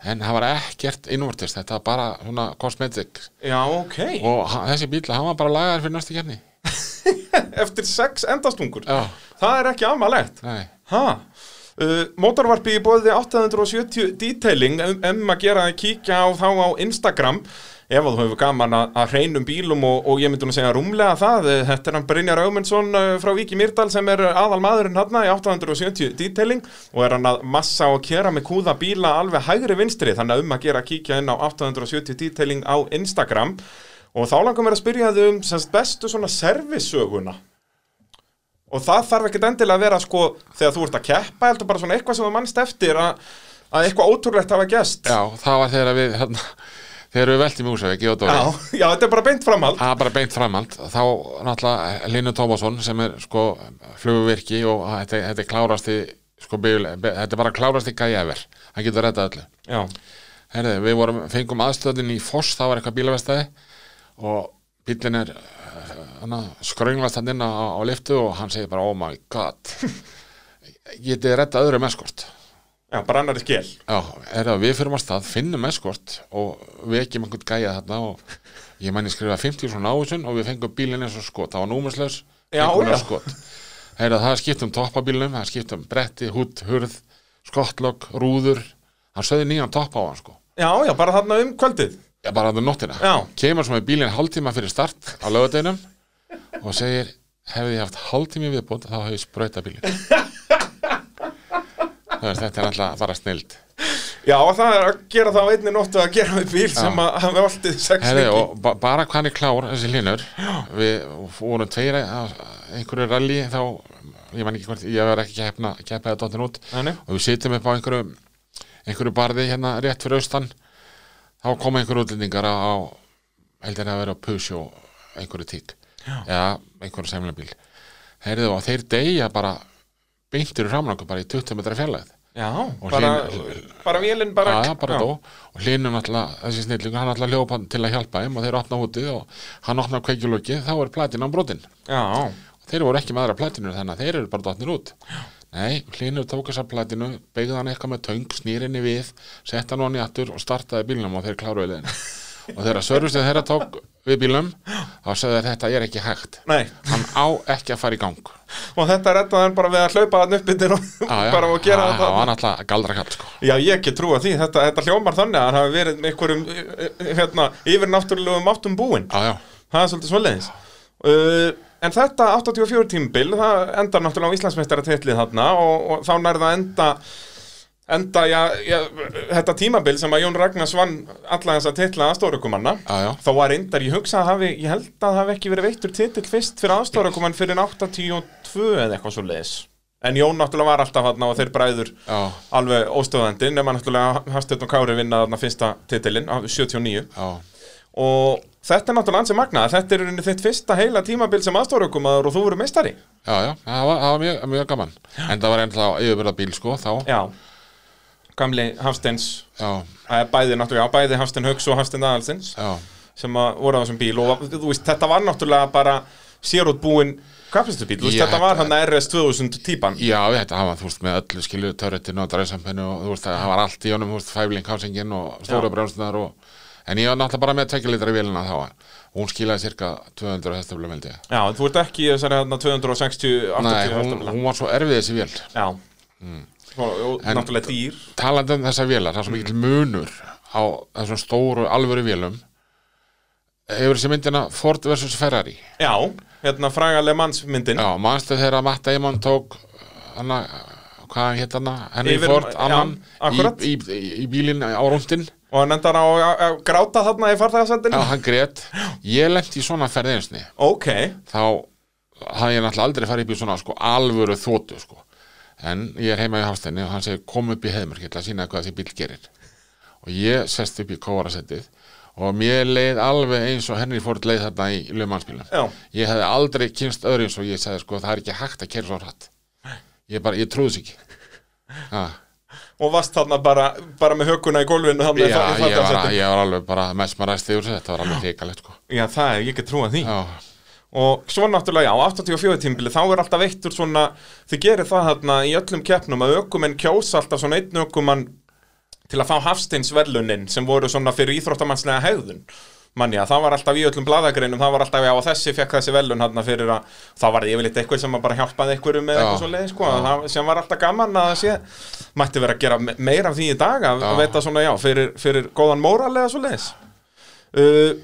En það var ekkert innvortist, þetta var bara svona cosmetic.
Já, ok.
Og hann, þessi bíl, hann var bara lagaður fyrir næstu kjarni
eftir sex endastungur.
Já,
það er ekki amalegt. Uh, mótorvarpi í bóði 870 detailing. Um, um að gera að kíkja á þá á Instagram. Ef að þú hefur gaman að, að hreinum bílum og, og ég myndi nú segja rúmlega það. Eh, þetta er hann Brynjar Augmundsson uh, frá Viki Myrdal sem er aðal maðurinn hann í 870 detailing. Og er hann að massa og kera með kúða bíla alveg hægri vinstri. Þannig að um að gera að kíkja inn á 870 detailing á Instagram. og þá langum við að spyrja þau um semst, bestu svona servisöguna. Og það þarf ekkert endilega að vera sko þegar þú ert að keppa heldur bara svona eitthvað sem þú mannst eftir að, að eitthvað ótrúlegt hafa gest
já, það var þegar við hérna, þegar við veltum í Húsavík, ég og Dóri.
Já, já, þetta er bara beint framhald.
Það er bara beint framhald, þá náttúrulega Linur Tómasson sem er sko flugvirki og þetta, þetta er klárasti sko bíl, þetta er bara klárasti gæi efer, hann getur rettað öllu.
Já,
Herði, við vorum, fengum aðstöðin í Foss, það var eitthvað bílavestæði og bílinn er skrönglast hann inn á, á liftu og hann segir bara, oh my god. Getið rettað öðrum eskort.
Já, bara annari skil
Já, er það við fyrir á stað, finnum eskort og við ekki einhvern gæja þarna og ég ég skrifa 50 svona áhersun og við fengum bílinn eins og skot, það var númerslaus
Já,
einhvern skot. Er það skipt um toppabílnum, það skipt um bretti, hútt, hurð, skottlokk, rúður. Hann sögði nýjan topp á hann sko.
Já, já, bara þarna um kvöldið
Já, bara að það nóttina.
Já.
kemur svo með bílinn hálftíma fyrir start á lögadeginum og segir hefði ég haft hálftími viðbúnd þá hefði ég sprauta bílinn. Þetta er alltaf bara snild.
Já, og það er að gera það á einni nóttu að gera við bíl sem að hafa alltið sex
Herri,
viki.
og ba bara hvað hann er klár þessi hlinur við vorum tveir að einhverju rally þá ég man ekki hvort, ég var ekki keppna keppaði dottin út.
Nei.
og við sitjum upp á einhverju einhverju barði hérna rétt fyrir austan þá koma einhverju útlendingar á, heldur að vera á Peugeot einhverju tík eða einhverju semlabíl. Heyrðu og þeir deyja bara beintir framlangu bara í 20 metra fjarlæð
já,
Og
bara,
Hlyn-
bara vélinn bara
Já, já, bara dó. Og hlinu náttúrulega, þessi snillingur, hann náttúrulega hljópa til að hjálpa þeim og þeir opna hútið og hann opna kveikjulöki, þá er platin á brotin.
Já,
og þeir voru ekki með aðra platinu þannig að þeir eru bara dotnir út Nei, hlinu tók þessa platinu, beigði hann eitthvað með töng, snýrinni við, sett hann honni aftur og startaði bílnum og þeir kláruði liðinu. Og þegar servicið þeirra tók við bílnum, þá sagði þeir þetta er ekki hægt.
Nei.
Hann á ekki að fara í gang.
Og þetta reddaði hann bara við að hlaupa hann upp yfir og
Já, já,
bara og gera
það
þetta.
var náttúrulega galdra kall sko.
Já, ég ekki trúa því, þetta, þetta hljómar þannig að hann hafi verið með einhverjum eh, hérna, yfir náttúrulegum áttum búin
Já, já,
Það er svolítið svoleiðis. Uh, En þetta 84 tímabil, það endar náttúrulega á Íslandsmeistara titlið þarna og, og þá nærða enda enda, já, já, þetta tímabil sem að Jón Ragnars vann alla þessa titla aðstórukumanna
já, já.
Þá var reyndar, ég hugsa að hafi, ég held að það hafi ekki verið veittur titill fyrst fyrir aðstórukumann fyrir 82 eða eitthvað svo leiðis En Jón náttúrulega var alltaf hann og þeir bræður
Já,
alveg óstöðandi nema náttúrulega Hafsteinn og Kári vinna þarna fyrsta titilinn á 79
já,
og þetta er náttúrulega ansið magnað. Þetta er þitt fyrsta heila tímabil sem aðstóraukumaður og þú verður meistari.
Já, já, það var, það var mjög, mjög gaman. En það var ennþá yfirbyrða bíl sko, þá.
Já, gamli Hafsteins.
Já,
bæði náttúrulega, já, bæði Hafstein Hauks og Hafstein Aðalsins
já,
sem voru á þessum bíl. Og þú veist, þetta var náttúrulega bara sérútbúin kapistubíl, þú veist,
Já,
þetta var hann RS 2000 típan.
Já, þetta hafa, þú veist, með öllu skilu törrettinu og dræsampinu og þú veist, það var allt í honum, þú veist, fæfling hásingin og stóra
Já.
brjónsnar og En ég var náttúrulega bara með tvekja í vélina þá Hún skilaði cirka 200 hestaflum held ég.
Já, þú ert ekki í þessari hérna 260 80
Nei, hún,
hestafla.
hún var svo erfið þessi vél.
Já, og, og náttúrulega dýr.
Talandi um þessa vélar, það er svo mikill munur á þessum stóru alvöru vélum Hefur þessi myndina Ford vs Ferrari.
Já, hérna frægaleg mannsmyndin
Já, manstu þegar að Matt Damon tók hana, hvað hétt hana? Henry Ford, annan í, í, í, í bílinn á rúndin
og hann endar á að gráta þarna í
Já,
farþegarsendinu
hann grét. Ég lendi í svona ferð einsni
ok,
þá hafði ég náttúrulega aldrei farið upp í svona sko, alvöru þóttu sko. en ég er heima í hafstæðinni og hann segir kom upp í heðmörk til að sína hvað þessi bíl gerir. Og ég sest upp í kóarasettið og mér leið alveg eins og Henry Ford leið þarna í lögmannsbílum
Já.
ég hefði aldrei kynst öðru eins og ég sagði sko það er ekki hægt að kera svo hratt. Ég bara, ég trúðs ekki. Ha.
Og varst þarna bara, bara með hökuna í gólfinu þarna í
já,
í
ég var, ég var alveg bara mesmaræst yfir þessu, þetta var alveg hrikalegt sko.
já, það er, ég get trúa því.
Já,
og svo náttúrulega, já, 84 tímbili þá er alltaf veittur svona, þið gerir það þarna í öllum keppnum að ökumenn kjósa alltaf svona einn ökumann til að fá Hafsteins verlunin sem voru svona fyrir íþróttamannslega hegðun manni að það var alltaf í öllum bladagreinum það var alltaf, já, þessi fekk þessi velun hann fyrir að, þá var það yfirleitt eitthvað sem að bara hjálpaði einhverju með eitthvað svo leið, sko það, sem var alltaf gaman að það sé mætti vera að gera me- meira af því í dag að, veita svona, já, fyrir, fyrir góðan móralega svo leiðis uh,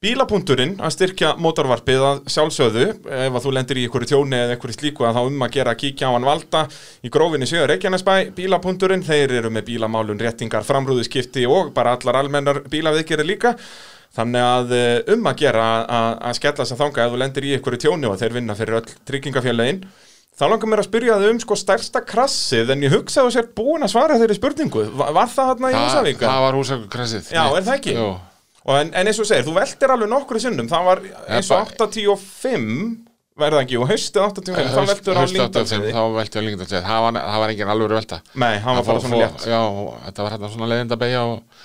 Bílapunkturinn að styrkja mótorvarpið að sjálfsögðu ef að þú lendir í einhverju tjóni eða einhverju slíku að þá um að gera að kíkja á hann valda. Í grófinni sjöður Reykjanesbæ, bílapunkturinn þeir eru með bílamálun, réttingar, framrúðuskipti og bara allar almennar bílaviðgerði líka þannig að eh, um að gera að, að skella þess að þanga ef þú lendir í einhverju tjóni og þeir vinna fyrir öll tryggingafélagin þá langar mér að spyrja þau um sko stærsta krassið en ég hugsa að þú sér búin að svara þeirri spurningu. Var, var það hann í
það,
Húsavík?
það var húsakressið
Já, er það ekki? En, en eins og segir, þú veltir alveg nokkru sinnum. Það var eins og
Eppa.
85 Verða ekki, og haustið 85 Þá veltur á
Haust- haust 85,
Lyngdalsviði
þá velti á Lyngdalsviði það var, það var engin alveg velta.
Nei, hann var
Það
bara svona létt
Já, þetta var hérna svona leiðinda beigja og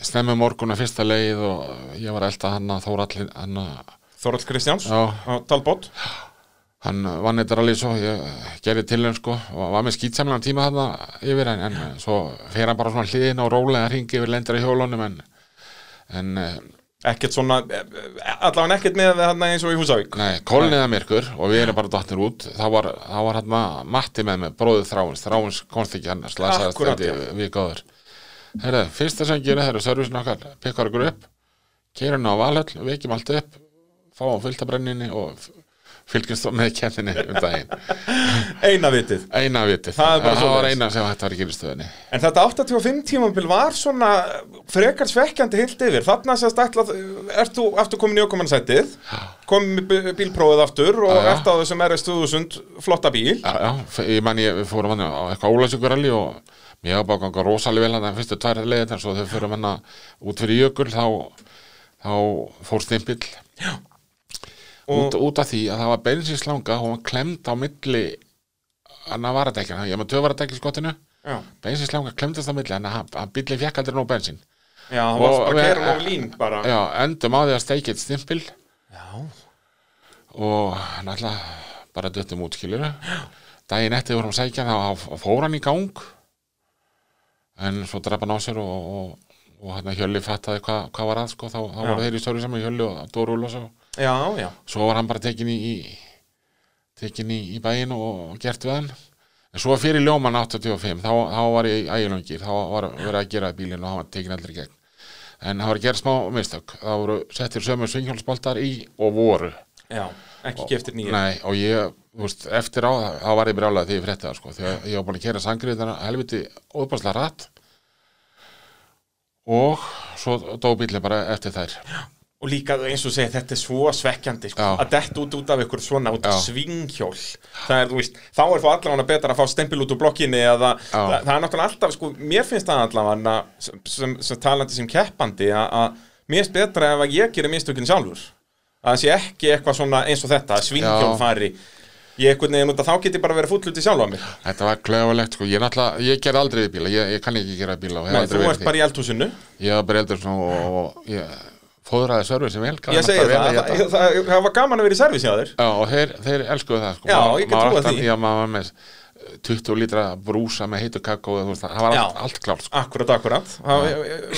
snemmi morgun að fyrsta leið og ég var elda hann að Þórall hann,
Þorall Kristjáns
Já.
á Talbot.
Hann vann þetta alveg svo ég gerði til hann sko og var með skýtsamlega tíma þarna yfir en, en svo fer hann bara svona hliðin og rólega hringi yfir lendir í hjólunum en, en eh,
Ekkert svona, allavega ekkert með hann eins og í Húsavík.
Nei, kólniða myrkur og við erum bara dottir út. Þá var, var hann Matti með mig bróðið Þráins, Þráins komst ekki hann slasaðist við góður Herra, fyrsta sem gerir það eru servisin okkar pikkar ykkur upp, keirum á valhöll vekjum allt upp, fáum fullt af brenninni og fylgjumst með kenninni um daginn.
Eina vitið.
Eina vitið,
Það
það var eina sem hægt var í stöðinni
En þetta 85 tímabil var svona frekar svekkjandi heilt yfir. Þarna sérst ætlað, ert þú aftur komin í ökumannsætið Komin bílprófið aftur og
Já,
ert á þessum RS 2000 flotta bíl.
Já, já, ég man ég, fórum hann á eitthvað ólæsjökuralli og mér hafa bara ganga rosalega vel hann en fyrstu tvær leiðin en svo þegar við fórum hann út fyrir jökul þá, þá fór stimpill. Út, út af því að það var bensinslanga og hann klemd á milli hann að varadekja, ég maður töfaradekja í skottinu.
Já,
bensinslanga klemdast á milli hann, hann bíli fekk aldrei nóg bensin
já hann var bara að kera og lín bara.
Já, endum á því að steikja eitt stimpil
Já.
og náttúrulega bara döttum út skilur daginn eftir vorum að sækja þá fór hann í gang en svo draf hann á sér og, og, og hann Hjölli fattaði hvað hva var að sko, þá, þá voru þeir í stóri saman Hjölli og Dóru Úlfs og
Já, já,
svo var hann bara tekin í, í tekin í, í bæinn og, og gert við hann. En svo fyrir ljóman 85 þá, þá var ég í ægilangir þá var verið að gera bílinn og hann var tekin í gegn. En það var að gera smá mistök. Það voru settir sömu svinghjólsboltar í og voru.
Já Ekki keftir nýja
Nei, og ég, þú veist, eftir á það, þá var ég brjálað þegar ég frétti það, sko, þegar ég var búin að kera sangrið þannig helviti óðbærslega rætt og svo dó bílinn bara eftir þær.
Og líka eins og segja, þetta er svo svekkjandi sko,
Já.
að detta út út af ykkur svona út af
Já.
svinghjól það er, þú veist, þá er þá allavega betra að fá stempil út úr blokkinni eða
Já.
það, það er náttúrulega alltaf, sko, mér finnst það allavega sem, sem, sem talandi sem keppandi að, að mér finnst betra ef að ég gerir mistökin sjálfur að það sé ekki eitthvað svona eins og þetta
Já.
fari ég neginn út að þá get ég bara verið full út í sjálfa mig
Þetta var klöfulegt, sko, ég náttúrulega, ég ger aldrei bíla, ég, ég kann ekki gera bíla
Nei, þú ert bara í eldhúsinu.
Ég var bara eldur svona og, og ég fóðraði servis sem vel.
ég segi það,
vel að
það,
éta.
það, það var gaman að vera í servis hjá þér
Já, og þeir, þeir elskuðu það, sko.
Já,
Maður-
ég get
alltaf-
því.
Já, maður var með 20 lítra brúsa með heitu veist, það var allt, allt klárt, sko.
akkurat, akkurat, það,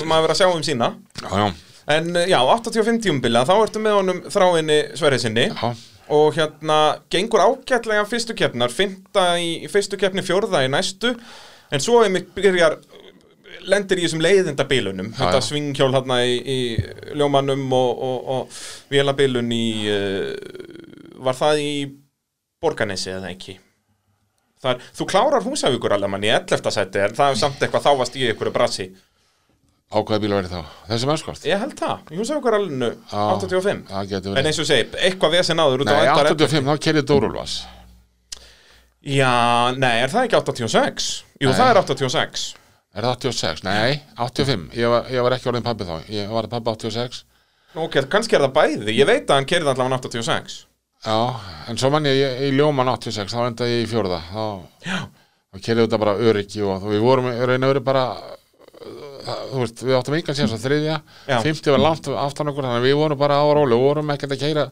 maður verið að sjá um sína
Já, já,
En uh, já, 85 tíumbilja, þá ertu með honum þráinni Sverrisinni
já,
og hérna gengur ágætlega fyrstu keppnar, fymta í, fyrstu keppni, fjórða í næstu. En svo einmitt byrjar lendir í þessum leiðindabilunum. Þetta svinghjól hérna í, í ljómanum og, og, og vélabilun í uh, var það í Borganesi eða ekki? Þar, þú klárar húsavíkur alveg mann í 11. seti en það er samt eitthvað þá varst í einhverju brasi
ákveða bíla verið þá. Þessi mennskvart.
ég held það, í húsavíkur alveg 85
Það getur
En
verið.
eins og segi, eitthvað vesen áður út á
Nei,
endar
85, þá kerið Dórulvas.
Já, nei, er það ekki 86? Jú,
Nei.
það er 86
Er það 86? Nei, 85. Ég var, ég var ekki orðin pabbi þá. Ég var pabbi 86.
Ok, kannski er það bæði, ég veit að hann kerði allavega 86
Já, en svo mann ég, ég í Ljóman 86, þá endaði ég í fjórða. Þá, kerið þetta bara öryggi og við vorum og veru bara, þú veist, við áttum engan síðan svo þriðja.
Já.
50 var langt aftan okkur, þannig að við vorum bara á róli. Við vorum ekkert að keira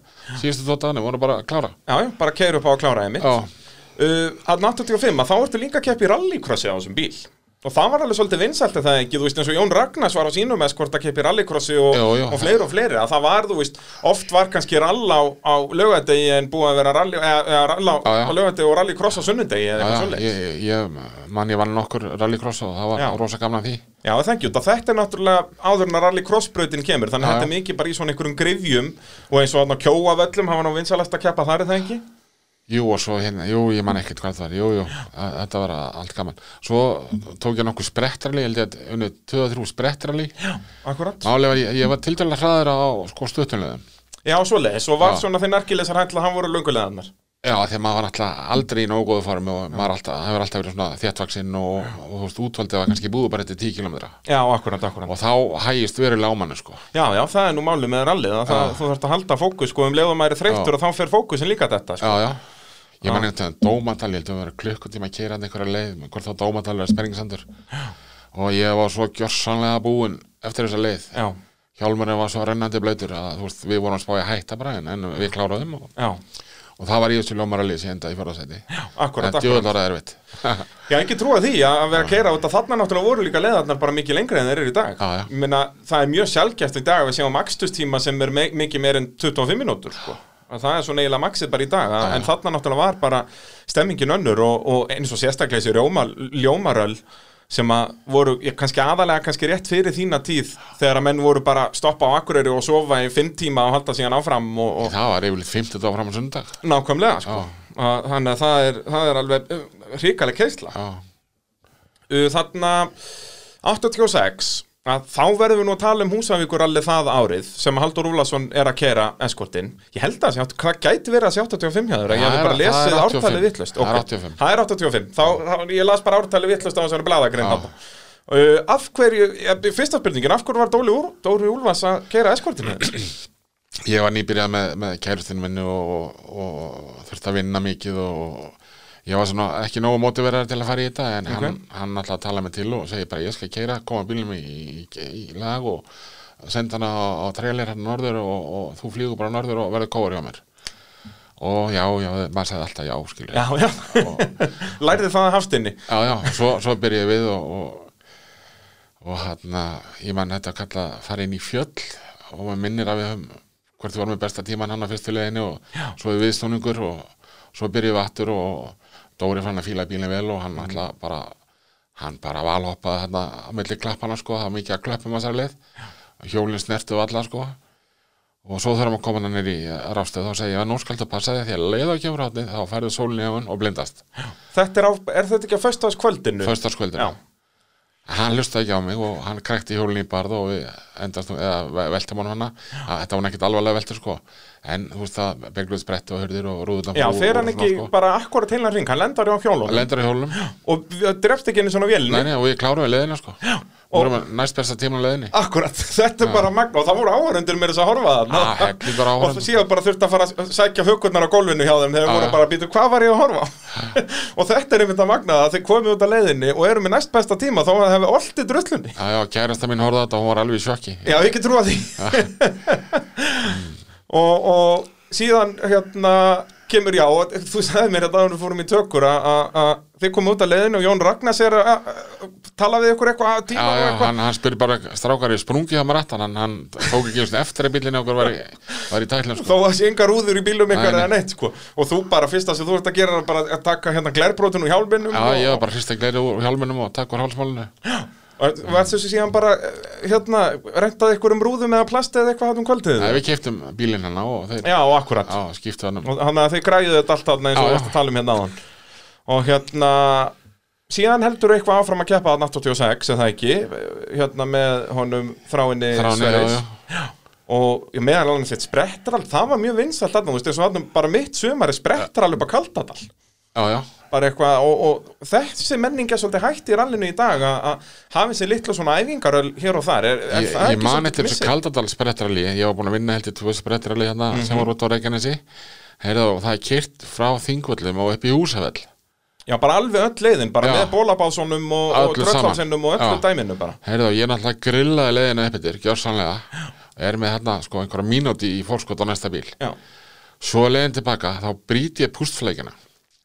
síðustu tótaðanir, við vorum bara að klára.
já, bara keir upp á að klára
Já,
uh, Að 85, að þá ertu líka að keppi rallycrossi á þessum bíl Og það var alveg svolítið vinsælt er það ekki, þú veist eins og Jón Ragnars var á sínum eskort að keppi rallycrossi og, og fleiri og fleiri, að það var, þú veist, oft var kannski rall á, á lögadegi en búið að vera rally, eða, eða rall á, á lögadegi og rallycross á sunnudegi eða eitthvað svolítið.
ég, ég, mann ég vann nokkur rallycross og það var
Já.
rosa gamla því
Já, það þengi út að þetta er náttúrulega áður en að rallycrossbrautin kemur, þannig að þetta er mikið bara í svona einhverjum grifjum og eins og kjóavöllum, var nú vinsalast að keppa þar er það ekki?
Jú, og svo hérna, jú, ég man ekkert hvað það var Jú, jú, að- þetta var allt gaman Svo tók ég nokkuð sprettrali Ég held ég að unni 2-3 sprettrali
Akkurat.
Máli var, ég, ég var til dæla hraður á sko stuttunlegum
Já, svoleiðis, og var
Já.
svona þeir narkilesar hætla, hann voru löngulegaðnar.
Já, þegar maður var alltaf aldrei í nógu góðu formi og maður alltaf, hefur alltaf verið svona þéttvaksinn og, og þú veist, útvaldið var kannski búið bara eftir 10 km
Já, akkurat, akkurat.
og þá hægist verulega á manni, sko
Já, já, það er nú málið með rallið, að þú þarfst að halda fókus, sko, um leiðum maður er þreyttur
Já.
og þá fer fókusin líka þetta, sko.
Já, já, ég man einhvern veginn dómatal, ég held að vera klukkutíma að keira einhverja leið, hvort þá dómatal er spenningsandur og ég var svo gjörsanlega búinn eftir þessa leið.
Já,
Hjálmurinn var svo rennandi blöytur að veist, við vorum að spája hætta bara en, en við kláraðum og, og það var í þessu ljómaralli sem endaði í fjörðarsæti
akkurat,
en
akkurat.
var það erfitt.
Já, ekki trúa því að að vera að keira út að þarna náttúrulega voru líka leiðarnar bara mikið lengri en þeir eru í dag.
Já,
meina, það er mjög sjálfgæft í dag að við séum makstustíma sem er mikið meir en 25 mínútur, sko. Að það er svo eiginlega maksið bara í dag, að, en þarna náttúrulega var bara stemmingin önnur og, og eins og sérstaklega þessi rjóma, ljómaröll sem að voru ég, kannski aðalega kannski rétt fyrir þína tíð þegar að menn voru bara stoppa á Akureyri og sofa í fimm tíma og halda síðan áfram og, og
það var yfirleitt 50 dag fram á sundag
nákvæmlega sko. Að- þannig að það er, það er alveg uh, hrikaleg keisla. Uh, þarna 86 að þá verðum við nú að tala um Húsavíkur allir það árið sem Haldur Úlason er að kera eskortin ég held að það hvað gæti verið að sé 85 hjá þér? Ég hef bara lesið
85.
ártalið vittlust
Það er 85.
það er 85 þá, ég las bara ártalið vittlust á þessari bladagrein þarna. uh, af hverju, fyrsta spurningin af hverju var Dóri, Úr, Dóri Úlfas að kera eskortinu
ég var nýbyrjað með, með kærustinu minni og, og, og þurfti að vinna mikið og ég var svona ekki nógu mótiverðar til að fara í þetta en hann, hann alltaf að tala mig til og segi bara ég skal keira, koma bílum í, í, í lag og senda hana á, á trailer hérna norður og, og þú flýgur bara norður og verður kóður hjá mér. Og já, já, maður sagði alltaf já, skilur
já, já, lærið það að hafstinni
já, já, svo, svo byrja ég við og, og, og hann ég man þetta að kalla að fara inn í fjöll og maður minnir að við höfum við vorum með besta tíman hann að fyrstu leiðinni og já. svo er viðstóningur og svo byrja við aftur og Dóri fann að fíla bílinn vel og hann mm. alltaf bara hann bara valhoppaði hérna á milli klappana sko, það var mikið að klöppum að þessari leið. Hjólinn snertu alla sko. Og svo þarfum að koma hann nýr í rástöð þá segi ég að nú skaldu passa því að því að leið á kemur þá færðu sólinn í hann og blindast.
Þetta er, á, er þetta ekki á föstaskvöldinu?
föstaskvöldinu
já,
hann hlustaði ekki á mig og hann krækti hjólinn í barð og við endast, eða ve- veltum hana að þetta var nekkit alvarlega veltur sko en þú veist það, begluð spretti og hurðir og rúðutan
já fer hann ekki
sko.
bara akkurat heilan ring, hann lendar á hjólunum.
Lendur í hjólunum.
Og drefst ekki einu svona vélni
nei, nei, og ég kláru við leðina sko og vorum með næst besta tíman á leðinni
Akkurat, þetta er bara magna og það voru áhörundur með þess að horfa
Ah,
þarna
hellingur
og síðan bara þurfti að fara að sækja hökurnar á gólfinu hjá þeim þegar
Ah,
voru
já.
bara að býta hvað var ég að horfa á? Og þetta er einmitt að magna að þeir komið út af leiðinni og eru með næst besta tíma þá hefur oltið drullunni.
Já, já, kærasta mín horfði á þetta og hún var alveg í sjokki.
Já, ekki trúa því og, og síðan hérna kemur já, og þú sagði mér þetta að við fórum í tökur að- að að þið komum út af leiðinu og Jón Ragnars er að að tala við ykkur eitthvað að
Já,
tíma og
já,
eitthvað
hann, hann spyrir bara strákar ég sprungi aftan hann, hann tók ekki eftir að bílinni okkur var í, var í tæklum
þó
sko.
að sé enga rúður í bílum ykkar eða neitt sko. og þú bara fyrsta sem þú ert að gera er bara að taka hérna glerbrótun úr hjálminum
Já,
og,
var bara hrist að gleiri úr hjálminum og takk var hálsmálinu
og var þessu síðan bara hérna, rentaði ykkur um rúðum eða plast eða eitthvað hann um kvöldið?
Nei, við keftum bílinn hann og þeir
já, akkurat
Já, skiptu hann um
hann að þið græðu þetta allt þarna eins og við varst að tala um hérna áðan. Og hérna síðan heldur eitthvað áfram að keppa að 86 eða ekki, hérna með honum þráinni
Þráni, já, já.
Og ég meðal alveg sitt sprettrall, það var mjög vinsalt þarna, þú veist, og þarna bara mitt sumari sprettrall upp að Kaldadal
Já, já,
bara eitthvað, og, og þessi menning er svolítið hægt í rallinu í dag að hafa þessi litlu svona æfingaröl hér og þar er, er
ég, ég man eftir þessu
missir?
Kaldadal sprettrali Ég var búin að vinna heldur tvö sprettrali hérna
Mhm.
sem var út á Reykjanesi. Og það er kyrt frá Þingvöllum og upp í Húsafell
Já, bara alveg öll leiðin, bara
Já.
með bólabásunum og, og dröllhalsinnum og öllu dæminu bara.
Heyrðu, ég náttúrulega grillaði leiðina upp yfir, gjörsanlega Er með hérna, sko, einhverja mínúti í fórskot á næsta bíl.
Já,
Svo leiðin tilbaka, þá brýti ég pústflækina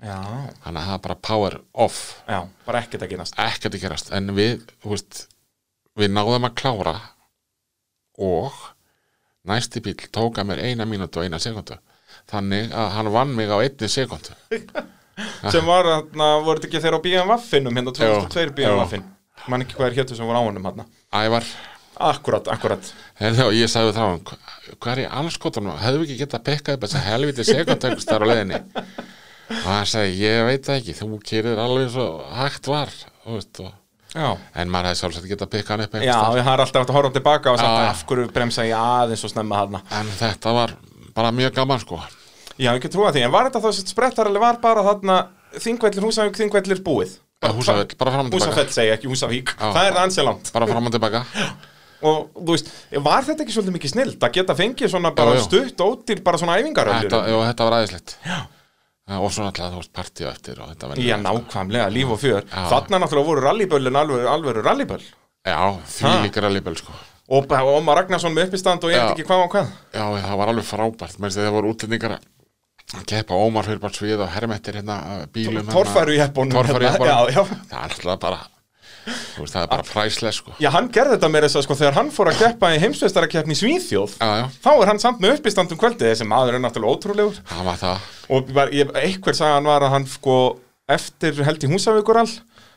þannig að það er bara power off.
Já, bara ekkert að gerast.
Ekkert að gerast. En við, veist við náðum að klára og næsti bíl tók að mér eina mínútu og eina sekundu þannig að hann vann mig á einni sekundu
sem var, þarna, voru þetta ekki þeirra á BMF-innum hérna 2002
Jú,
BMF-inn man ekki hvað er héttu sem voru á honum hérna
Ævar,
akkurat, akkurat.
Heyrðu, og ég sagði þá hvað er í allskotunum, hefðu ekki getað pekkað upp þess að helviti þar á leiðinni og hann sagði, ég veit það ekki þú kýrir alveg svo hægt var veist, og,
já,
en maður hefði sjálfsagt getað pekkað hann upp
já, það er alltaf hægt að horfa tilbaka og sagt
Já.
af hverju bremsa ég aðeins og snemma þarna?
En þetta var bara mjög gaman sko.
Já, ekki trúa því, en var þetta þá sem sprettar alveg var bara þarna þingvellir, húsavík, þingvellir búið?
Húsafell, bara fram og tilbaka
Húsafell segja ekki Húsavík,
Já.
það er ansið langt.
Bara fram og tilbaka
og þú veist, var þetta ekki svolítið mikið snilt að geta fengið svona bara
jú.
stutt ódýr bara svona æfingaröflur
jú, þetta var aðeinslegt og svo náttúrulega þú veist partíu eftir
Já, nákvæmlega, líf og fjör.
Já.
Þarna náttúrulega voru rallyböllin alveg, alveg rallyböll.
Já, því líka rallyböl sko.
Og Ómar Ragnarsson með uppistand og ég veit ekki hvað og hvað.
Já, það var alveg frábært. Mennst þegar voru útlendingar að keppa Ómar fyrir bara svið og hermettir hérna bílum
Torfæru í
heppunum.
já, já.
það er náttúrulega bara veist, það er bara præslega sko.
Já, hann gerði þetta meira þess að sko þegar hann fór að keppa í heimsveistarakeppni í Svíþjóð
já, já,
þá er hann samt með uppistand um kvöldið. Þessi maður er náttúrulega ótrúlegur.
Það var það.
Og var, ég, einhver sagan var að hann sko eftir held í Húsavíkurall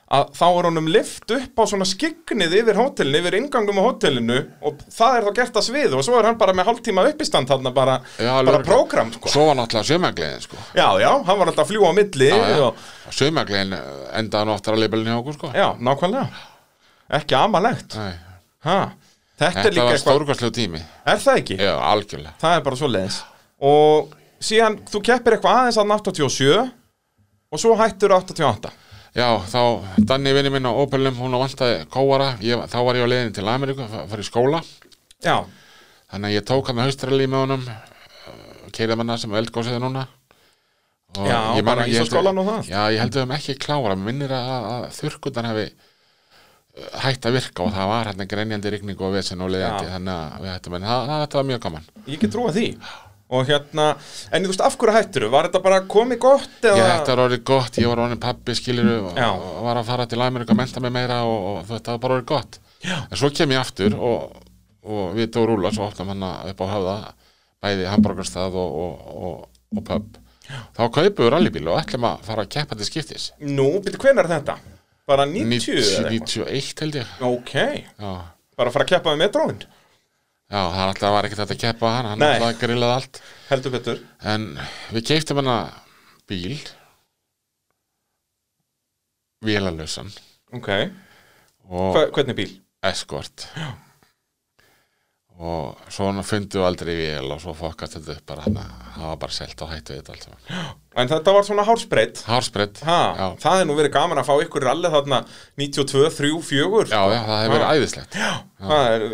að þá er honum lift upp á svona skyggnið yfir hótelinu, yfir ingangum á hótelinu og það er þá gert að svið og svo er hann bara með hálftíma uppistand þarna bara,
Já,
bara
alveg.
prógram sko.
svo var náttúrulega sömagleðin sko.
Já, já, hann var alltaf að fljúa á milli og,
sömagleðin endaði að rallybölinu hjá okkur sko.
Já, nákvæmlega. Ekki amalegt. Þetta,
var stórkvæslegu tími.
Er það ekki?
já, algjörlega.
Það er bara svo leiðis Og síðan, þú keppir eitthvað aðeins að 87 og svo hættur 88
Já, þá Danni vinni minn á Opelum, hún á vantaði kóara, ég, þá var ég á leiðin til Ameríku, í skóla,
Já,
þannig að ég tók hann að haustralli með honum, keirði manna sem eldgósiði núna. Og
Já, bara
held-
ísaskólann og það.
Já, ég held að við höfum ekki klára, minnir að, að þurrkundan hefði uh, hægt að virka og það var hérna grenjandi rigning og vesen og leiðandi,
Já.
þannig að við hættum, en það, það, þetta var mjög gaman.
Ég get trúa því Og hérna, en þú veist, af hverju hættur Var þetta bara komið gott eða?
Ég, þetta var orðið gott, ég var orðin pappi skiluru og,
Já.
og var að fara til Ameríku að menta mig meira og, og þetta var bara orðið gott Já. en svo kem ég aftur og, og við Dór Úla svo opnum hann upp á höfða bæði hambúrgarstað og, og, og, og pub þá kaupum við rallybíl og ætlum að fara að keppa til skiptis
Nú, byrju, hvenær er þetta? Bara 90 eða
90,
eitthvað?
91 held ég
Ok,
Já,
bara að fara að keppa með metróin
Já það er alltaf var ekkert að keppa hann hann
Nei.
alltaf grillaði allt.
Heldur betur.
En við keiptum hann bíl. Vélalösan
Ok,
og
hvernig bíl?
Escort og svona fundu aldrei vél og svo fokkast þetta upp bara hann það var bara selt og hættu þetta allt
En þetta var svona hárspreitt
Hársbreytt
Ha,
já.
það er nú verið gaman að fá ykkur rallið þarna 92, 3, 4
já, já, það hefur verið æðislegt.
Það er,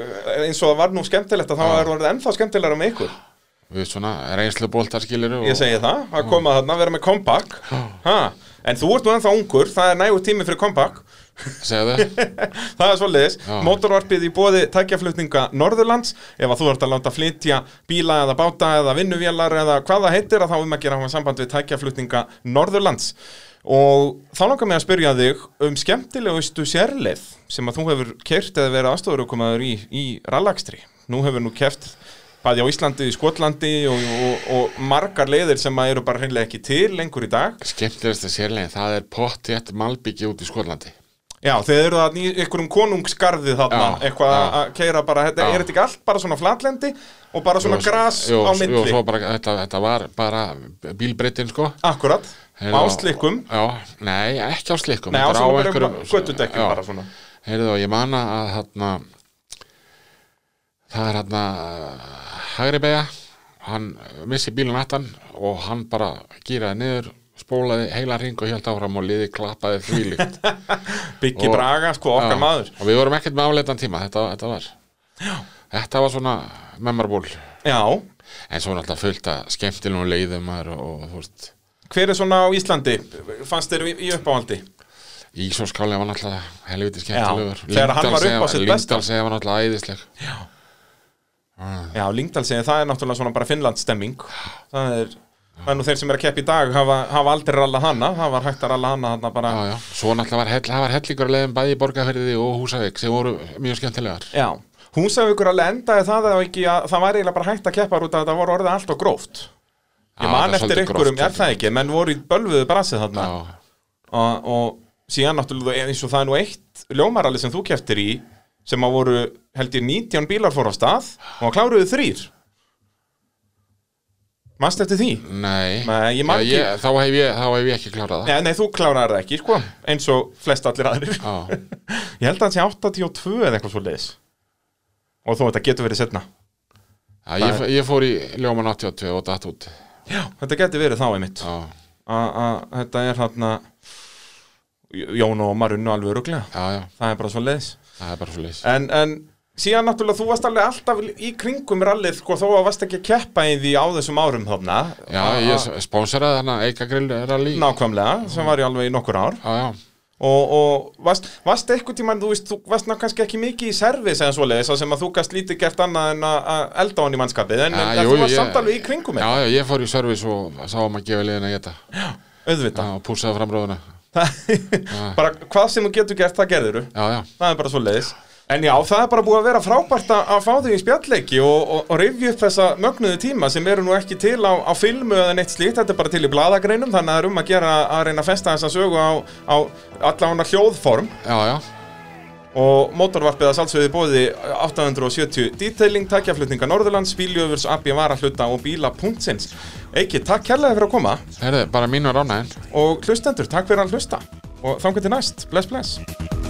eins og það var nú skemmtilegt að það var orðið ennþá skemmtilegra með ykkur.
Við svona reynslu bóltar skilur og
Ég segi það, að koma þarna, vera með ha. En þú ert nú ennþá ungur, það er nægur tími fyrir
þau
Það. Er svoleiðis,
Já.
mótorvarpið í bóði tækjaflutninga Norðurlands. Ef að þú ert að láta flytja bíla eða báta eða vinnuvélar eða hvað það heitir að þá um að gera samband við tækjaflutninga Norðurlands. Og þá langar mig að spyrja þig um skemmtilegustu sérleið sem að þú hefur kert eða verið aðstofurukomaður í, í rallakstri. Nú hefur nú kert bæði á Íslandi, í Skotlandi og, og, og margar leiðir sem eru bara hreinlega ekki til lengur í dag.
Skemmtilegasta sérlegin, það er pottjætt malbyggi út í Skotlandi
Já, þeir eru það í einhverjum konungsgarði þarna,
Já,
eitthvað
já.
að keira bara, þetta, er þetta ekki allt bara svona flatlendi og bara svona
Jú,
gras
jú,
á
jú,
myndli?
svo bara, þetta, þetta var bara bílbreytin sko
Akkurat, á slikkum,
já, nei, ekki á slikkum
nei á svona bara göttudekkjum bara svona.
Heyrðu og ég man að þarna það er þarna hægri beigja hann missi bílun aftan og hann bara gýraði niður spólaði heila ring og hjálta áfram og liði klappaði þvílíkt.
Byggi
Og-
Braga, sko, okkar
Já,
maður.
og við vorum ekkert með áleitan tíma þetta, þetta var. Já. þetta var svona memorable.
Já,
en svo náttúrulega fullt að skemmtilegum leiðum maður og, og þú veist.
Hver er svona á Íslandi, fannst þeir í, uppáhaldi?
Ísóskáli var náttúrulega helviti skemmtilegur.
hann var
náttúrulega æðisleg
Já, Lingdal segir, það er náttúrulega svona bara Finnland stemming. Það er Er nú þeir sem er að keppa í dag hafa, hafa aldrei ralla hana, það var hægt að ralla hana hana bara.
Já, já, svo náttúrulega var, var hellingur að leiðum bæði í Borgarferði og Húsavík sem voru mjög skemmtilegar.
Já, Húsavíkur alveg endaði það að ekki að það var eiginlega bara hægt að keppa út af að það voru orðið allt og gróft. Ég man
er
eftir einhverjum,
gróft,
er það ekki, menn voru í bölvuðu brasið þarna. Og, og síðan náttúrulega eins og það er nú eitt ljómaralli sem þú keftir í sem að voru held ég 19 bílar fór á stað og kláruðu þrýr Manst eftir því?
nei,
Nei, ég
Já, ég, þá, hef ég, þá hef ég ekki klárað það.
Nei, nei, þú klárar það ekki, sko, eins og flest allir aðrir. Ég held að það sé 82 eða eitthvað svo leiðis Og þó þetta getur verið setna
já ég, ég fór í Ljóman 82 og datt út.
Já, þetta getur verið þá einmitt. Þetta er hérna Jón og Ómar unnu alveg
já,
það er bara svo leiðis
er
en, en síðan náttúrulega þú varst alveg alltaf í kringum rallið sko, þó að varst ekki að keppa í því á þessum árum þarna.
Já, ég
a-
sponseraði þarna Eika Grill Rally.
Nákvæmlega, sem var í alveg í nokkur ár.
Já, já,
og, og varst, varst eitthvað tímann, þú veist, þú varst ná kannski ekki mikið í servis eða svoleiðis, þar sem að þú gast lítið gert annað en að elda á hann í mannskapið en,
Já,
en
jú,
þú varst
ég-
samt alveg í kringum
já,
já.
já, ég fór í service og sá að gefa liðin að geta Já,
auðvitað.
Og púsaði fram róðuna
bara hvað sem þú getur gert, það gerður
Já, já,
það er bara svo leiðis En já, það er bara búið að vera frábært að, fá þig í spjallleiki og, og, og rifja upp þessa mögnuðu tíma sem eru nú ekki til á, á filmu eða neitt slíkt, þetta er bara til í bladagreinum þannig að það er um að gera að reyna að festa þessa sögu á, á allavega hljóðform.
Já, já.
Og mótorvarpið að salsveði bóði 870 detailing, tækjaflutninga Norðurlands, bíljöfurs, abbi varahluta og bíla.sins Eiki, takk kærlega fyrir að koma.
Herðu, bara mínu ránaðin
og hlustendur, takk fyrir að hlusta. Og þangar til næst, bless bless